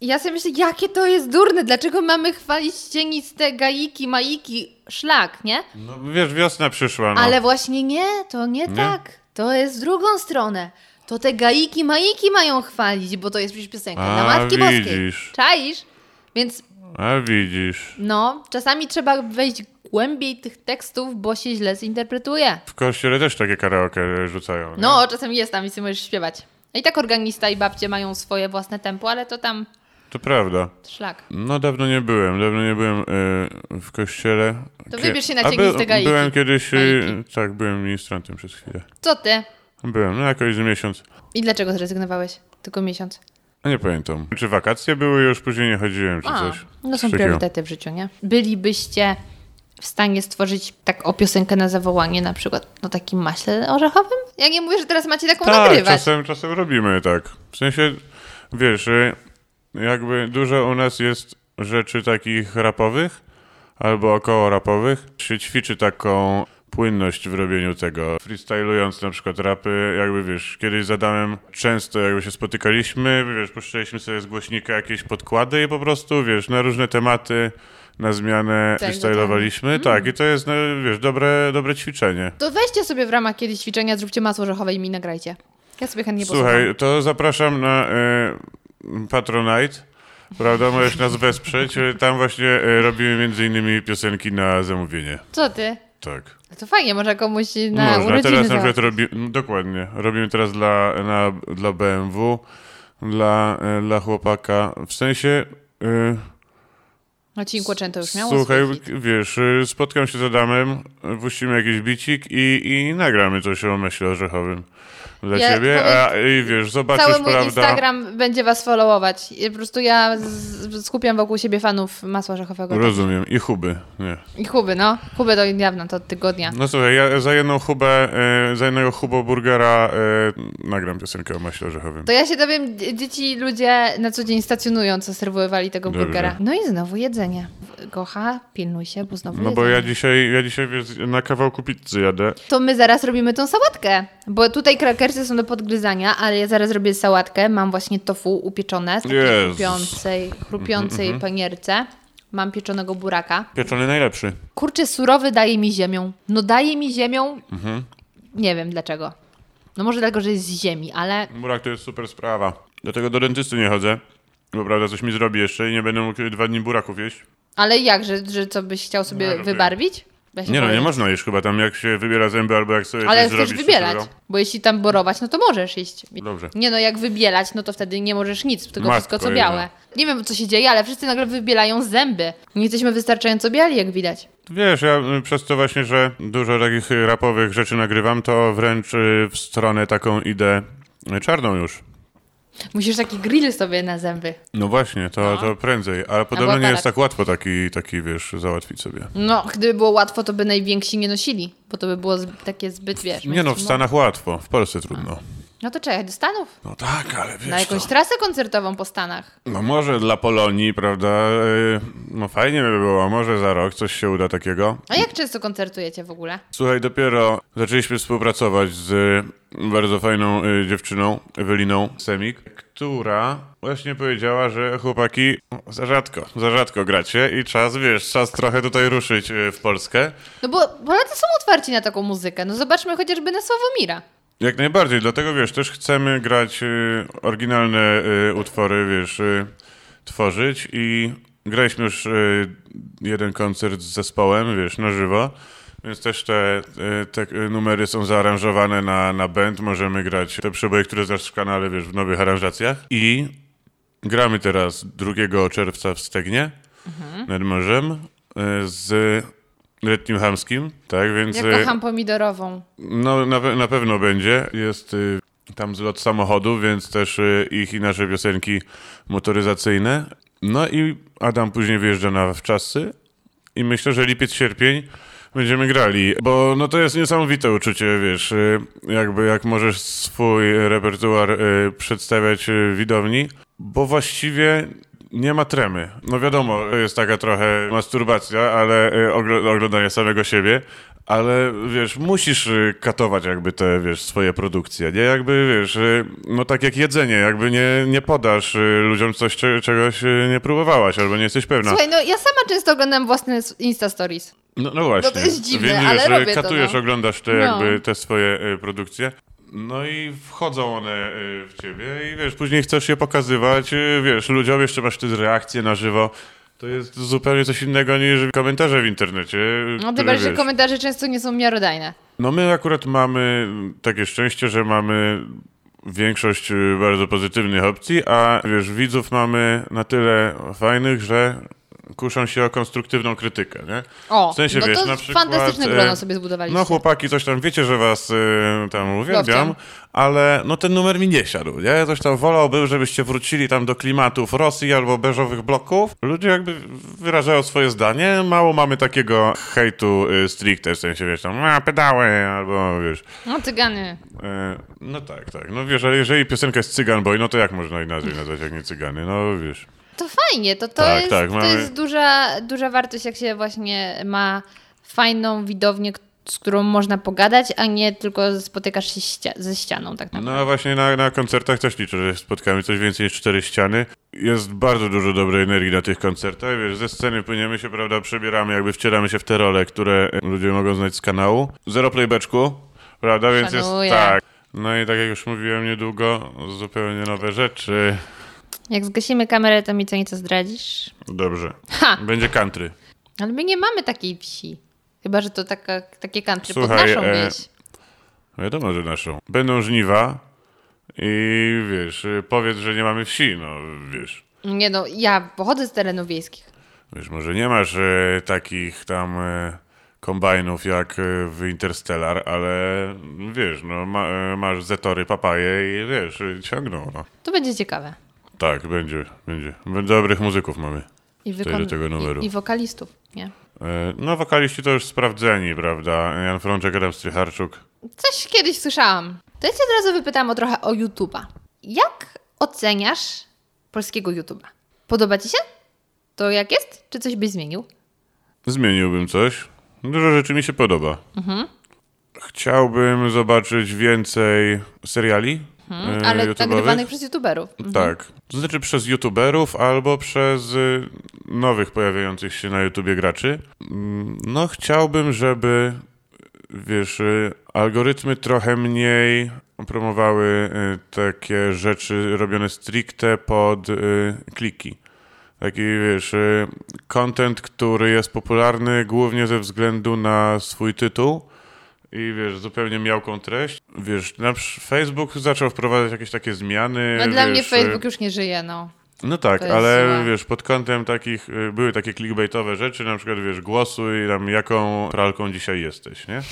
ja sobie myślę, jakie to jest durne, dlaczego mamy chwalić cieniste gaiki, maiki, szlak, nie? No wiesz, wiosna przyszła, no. Ale właśnie nie, to nie, Nie? tak. To jest w drugą stronę. To te gaiki, maiki mają chwalić, bo to jest przecież piosenka A, dla Matki Boskiej. widzisz. Czaisz? Więc A widzisz. no, czasami trzeba wejść głębiej tych tekstów, bo się źle zinterpretuje. W kościele też takie karaoke rzucają. nie? No, czasami jest tam i sobie możesz śpiewać. I tak organista i babcie mają swoje własne tempo, ale to tam To prawda. szlak. No dawno nie byłem, dawno nie byłem e, w kościele. To Kie- wybierz się na A ciegniste gaiki. Byłem kiedyś, Gaiki. tak, byłem ministrantem przez chwilę. Co ty? Byłem, no jakoś z miesiąc. I dlaczego zrezygnowałeś? Tylko miesiąc. A nie pamiętam. Czy wakacje były, już później nie chodziłem, czy A, coś. no są priorytety w życiu, nie? Bylibyście w stanie stworzyć tak o piosenkę na zawołanie na przykład na takim maśle orzechowym? Ja nie mówię, że teraz macie taką Tak, nagrywać. czasem, czasem robimy tak. W sensie, wiesz, e, jakby dużo u nas jest rzeczy takich rapowych albo około rapowych. Się ćwiczy taką płynność w robieniu tego. Freestylując na przykład rapy, jakby wiesz, kiedyś zadałem często, jakby się spotykaliśmy, wiesz, puszczaliśmy sobie z głośnika jakieś podkłady i po prostu, wiesz, na różne tematy, na zmianę Tak, freestylowaliśmy. Tak, i to jest, no, wiesz, dobre, dobre ćwiczenie. To weźcie sobie w ramach kiedyś ćwiczenia, zróbcie masło orzechowe i mi nagrajcie. Ja sobie chętnie Słuchaj, posłucham. to zapraszam na e, Patronite. Prawda, możesz nas wesprzeć. Tam właśnie e, robimy między innymi piosenki na zamówienie. Co ty? Tak. To fajnie, może komuś na Można. urodziny Teraz na przykład załatwić. robimy, dokładnie, robimy teraz dla, na, dla BMW, dla, e, dla chłopaka. W sensie, e, Marcin Kłoczęto już miał słuchaj, wiesz, e, spotkam się z Adamem, puścimy jakiś bicik i, i nagramy coś o myśle orzechowym dla Ja ciebie. A, I wiesz, zobaczysz, Cały mój prawda? Instagram będzie was followować. I Po prostu ja z, skupiam wokół siebie fanów masła orzechowego. Rozumiem. I huby, nie. I Kuby, no. Kuby to niedawno, to od tygodnia. No słuchaj, ja za jedną hubę, e, za jednego hubo burgera e, nagram piosenkę o maśle orzechowym. To ja się dowiem, dzie- dzieci, ludzie na co dzień stacjonują, co serwowali tego Dobrze. burgera. No i znowu jedzenie. Gocha, pilnuj się, bo znowu No bo ja dzisiaj, ja dzisiaj wiesz, na kawałku pizzy jadę. To my zaraz robimy tą sałatkę, bo tutaj krakersy są do podgryzania, ale ja zaraz robię sałatkę. Mam właśnie tofu upieczone z takiej Jezus. chrupiącej, chrupiącej Mhm, panierce. Mam pieczonego buraka. Pieczony najlepszy. Kurczę, surowy daje mi ziemią. No daje mi ziemią. Mhm. Nie wiem dlaczego. No może dlatego, że jest z ziemi, ale Burak to jest super sprawa. Dlatego do dentysty nie chodzę. Bo prawda, coś mi zrobi jeszcze i nie będę mógł dwa dni buraków jeść. Ale jak, że, że co byś chciał sobie No, wybarwić? Da się Nie no, nie można jeść chyba tam, jak się wybiera zęby albo jak sobie Ale coś chcesz zrobić. wybierać, dobrego. bo jeśli tam borować, no to możesz jeść. Dobrze. Nie no, jak wybielać, no to wtedy nie możesz nic, tylko Matko wszystko co jedna. białe. Nie wiem co się dzieje, ale wszyscy nagle wybielają zęby. Nie jesteśmy wystarczająco biali, jak widać. Wiesz, ja y, przez to właśnie, że dużo takich rapowych rzeczy nagrywam, to wręcz y, w stronę taką idę y, czarną już. Musisz taki grill sobie na zęby. No właśnie, to, to prędzej. Ale podobno nie jest tak łatwo taki, taki, wiesz, załatwić sobie. No, gdyby było łatwo, to by najwięksi nie nosili, bo to by było takie zbyt, wiesz... Nie no, w. Stanach łatwo, w Polsce trudno. No to czekaj, do Stanów. No tak, ale wiesz Na jakąś trasę koncertową po Stanach. No może dla Polonii, prawda, y, no fajnie by było, może za rok coś się uda takiego. A jak często koncertujecie w ogóle? Słuchaj, dopiero zaczęliśmy współpracować z bardzo fajną y, dziewczyną, Eweliną Semik, która właśnie powiedziała, że chłopaki no, za rzadko, za rzadko gracie i czas, wiesz, czas trochę tutaj ruszyć y, w Polskę. No bo Polacy są otwarci na taką muzykę. No zobaczmy chociażby na Sławomira. Jak najbardziej, dlatego wiesz, też chcemy grać y, oryginalne y, utwory, wiesz, y, tworzyć i graliśmy już jeden koncert z zespołem, wiesz, na żywo, więc też te, te numery są zaaranżowane na, na band, możemy grać te przeboje, które znasz w kanale, wiesz, w nowych aranżacjach. I gramy teraz 2 czerwca w Stegnie nad morzem z Letnim Hamskim, tak, więc... Ja y, kocham pomidorową. no, na, na pewno będzie. Jest y, tam zlot samochodu, więc też y, ich i nasze piosenki motoryzacyjne. No i Adam później wyjeżdża na wczasy i myślę, że lipiec, sierpień będziemy grali, bo no to jest niesamowite uczucie, wiesz, y, jakby jak możesz swój repertuar y, przedstawiać widowni, bo właściwie nie ma tremy. No wiadomo, jest taka trochę masturbacja, ale ogl- oglądanie samego siebie, ale wiesz, musisz y, katować jakby te, wiesz, swoje produkcje, nie? Jakby, wiesz, y, no tak jak jedzenie, jakby nie, nie podasz ludziom coś, cze- czegoś nie próbowałaś, albo nie jesteś pewna. Słuchaj, no ja sama często oglądam własne Insta Stories. No, no właśnie. to jest dziwne, Więc ale wiesz, robię to, katujesz, no. oglądasz te No. jakby te swoje produkcje. No i wchodzą one y, w ciebie i wiesz, później chcesz je pokazywać, y, wiesz, ludziom, jeszcze masz wtedy reakcje na żywo. To jest zupełnie coś innego niż komentarze w internecie. No tym bardziej, że komentarze często nie są miarodajne. No my akurat mamy takie szczęście, że mamy większość y, bardzo pozytywnych opcji, a wiesz, widzów mamy na tyle fajnych, że kuszą się o konstruktywną krytykę, nie? O, W sensie, no wiesz, to na przykład, fantastyczne e, grono sobie zbudowaliście. No chłopaki, coś tam, wiecie, że was y, tam uwielbiam, ale no ten numer mi nie siadł, nie? Coś tam wolałbym, żebyście wrócili tam do klimatów Rosji albo beżowych bloków. Ludzie jakby wyrażają swoje zdanie, mało mamy takiego hejtu y, stricte, w sensie, wiesz, tam, a pedały, albo wiesz, No cygany. e, no tak, tak, no wiesz, ale jeżeli piosenka jest Cygan Boy, no to jak można inaczej nazwać, jak nie Cygany, no wiesz. To fajnie, to, to, Tak, jest, tak, to mamy- jest duża, duża wartość, jak się właśnie ma fajną widownię, z którą można pogadać, a nie tylko spotykasz się ścia- ze ścianą tak naprawdę. No właśnie na, na koncertach też liczę, że spotkamy coś więcej niż cztery ściany. Jest bardzo dużo dobrej energii na tych koncertach. Wiesz, ze sceny płyniemy się, prawda, przebieramy, jakby wcieramy się w te role, które ludzie mogą znać z kanału. Zero playbacku, prawda, więc Szanuję. jest tak. No i tak jak już mówiłem niedługo, zupełnie nowe rzeczy. Jak zgasimy kamerę, to mi co nieco zdradzisz? Dobrze. Ha! Będzie country. Ale my nie mamy takiej wsi. Chyba, że to taka, takie country pod Słuchaj, naszą e, wieś. Wiadomo, że naszą. Będą żniwa i wiesz, y, powiedz, że nie mamy wsi, no wiesz. Nie no, ja pochodzę z terenów wiejskich. Wiesz, może nie masz e, takich tam e, kombajnów jak e, w Interstellar, ale wiesz, no ma, e, masz zetory, papaje i wiesz, ciągną, no. To będzie ciekawe. Tak, będzie, będzie. Dobrych muzyków mamy. I, do tego numeru. i, I wokalistów, nie? E, no, wokaliści to już sprawdzeni, prawda? Jan Frączek, Adam Strycharczuk. Coś kiedyś słyszałam. To ja cię od razu wypytam o trochę o YouTube'a. Jak oceniasz polskiego YouTube'a? Podoba ci się? To jak jest? Czy coś byś zmienił? Zmieniłbym coś. Dużo rzeczy mi się podoba. Chciałbym zobaczyć więcej seriali e, Ale nagrywanych przez YouTuberów. Tak. To znaczy przez YouTuberów albo przez y, nowych pojawiających się na YouTubie graczy. Mm, No chciałbym, żeby wiesz, y, algorytmy trochę mniej promowały y, takie rzeczy robione stricte pod kliki. Taki, wiesz, content, który jest popularny głównie ze względu na swój tytuł i, wiesz, zupełnie miałką treść. Wiesz, na Facebook zaczął wprowadzać jakieś takie zmiany. No, dla mnie wiesz, y, Facebook już nie żyje, no. no tak, ale złe. wiesz, pod kątem takich, y, były takie clickbaitowe rzeczy, na przykład wiesz, głosuj tam jaką pralką dzisiaj jesteś, nie?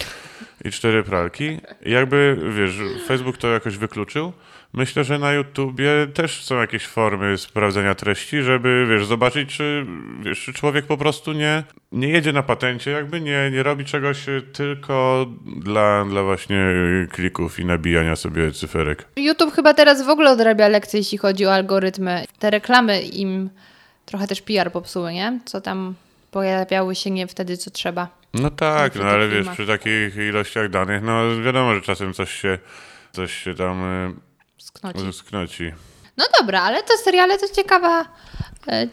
I cztery pralki. I jakby, wiesz, Facebook to jakoś wykluczył. Myślę, że na YouTubie też są jakieś formy sprawdzenia treści, żeby, wiesz, zobaczyć, czy, wiesz, czy człowiek po prostu nie, nie jedzie na patencie, jakby nie, nie robi czegoś tylko dla, dla właśnie klików i nabijania sobie cyferek. YouTube chyba teraz w ogóle odrabia lekcje, jeśli chodzi o algorytmy. Te reklamy im trochę też PR popsuły, nie? Co tam pojawiały się nie wtedy, co trzeba. No tak, no ale wiesz, filmach. przy takich ilościach danych, no wiadomo, że czasem coś się, coś się tam y, sknoci. No dobra, ale to seriale to ciekawa, e,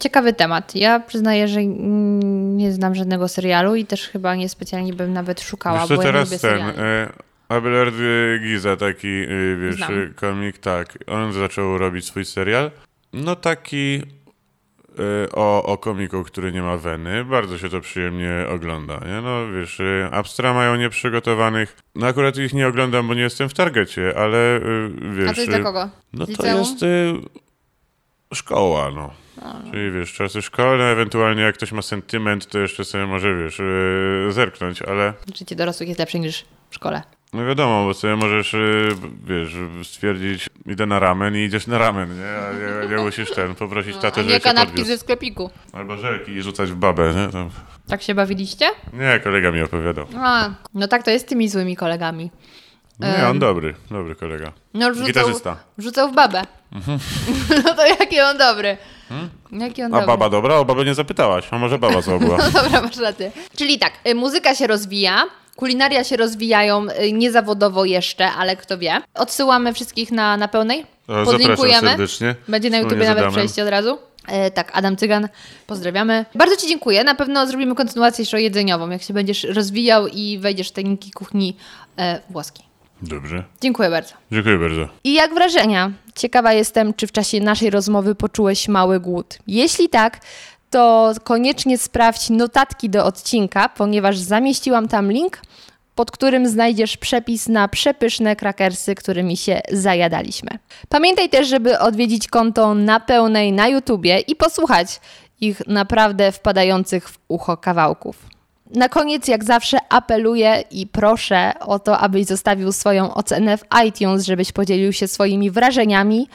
ciekawy temat. Ja przyznaję, że nie znam żadnego serialu i też chyba nie specjalnie bym nawet szukała, Wiesz bo ja teraz lubię ten, seriali. y, Abelard y, Giza, taki, wiesz, Znam. komik, tak, on zaczął robić swój serial, no taki o, o komiku, który nie ma weny, bardzo się to przyjemnie ogląda, nie? No wiesz, y, Abstra mają nieprzygotowanych, no akurat ich nie oglądam, bo nie jestem w targecie, ale y, wiesz... A to jest y, dla kogo? No to jest y, szkoła, no. Czyli wiesz, czasy szkolne, ewentualnie jak ktoś ma sentyment, to jeszcze sobie może, wiesz, y, zerknąć, ale Życie dorosłych jest lepsze niż w szkole. No wiadomo, bo sobie możesz, y, wiesz, stwierdzić, idę na ramen i idziesz na ramen, nie? A nie, nie musisz ten, poprosić tatę, nie żeby cię kanapki podwiózł. ze sklepiku. Albo żelki i rzucać w babę, nie? To... Tak się bawiliście? Nie, kolega mi opowiadał. A, no tak to jest z tymi złymi kolegami. Nie, on dobry, dobry kolega. No, rzucał, Gitarzysta. rzucał w babę. no to jaki on dobry. Jaki on A dobry. baba dobra? O babę nie zapytałaś, a może baba co była? No dobra, masz rację. Czyli tak, y, muzyka się rozwija, kulinaria się rozwijają y, niezawodowo jeszcze, ale kto wie. Odsyłamy wszystkich na, na pełnej. Zapraszam Podlinkujemy. serdecznie. Będzie na YouTubie z nawet przejście od razu. E, tak, Adam Cygan, pozdrawiamy. Bardzo Ci dziękuję. Na pewno zrobimy kontynuację jeszcze jedzeniową, jak się będziesz rozwijał i wejdziesz w techniki kuchni e, włoskiej. Dobrze. Dziękuję bardzo. Dziękuję bardzo. I jak wrażenia? Ciekawa jestem, czy w czasie naszej rozmowy poczułeś mały głód. Jeśli tak, to koniecznie sprawdź notatki do odcinka, ponieważ zamieściłam tam link, pod którym znajdziesz przepis na przepyszne krakersy, którymi się zajadaliśmy. Pamiętaj też, żeby odwiedzić konto na pełnej na YouTubie i posłuchać ich naprawdę wpadających w ucho kawałków. Na koniec, jak zawsze, apeluję i proszę o to, abyś zostawił swoją ocenę w iTunes, żebyś podzielił się swoimi wrażeniami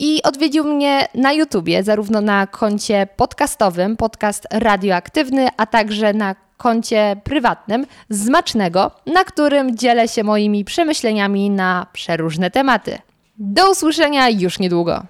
i odwiedził mnie na YouTubie, zarówno na koncie podcastowym, podcast radioaktywny, a także na koncie prywatnym Zmacznego, na którym dzielę się moimi przemyśleniami na przeróżne tematy. Do usłyszenia już niedługo.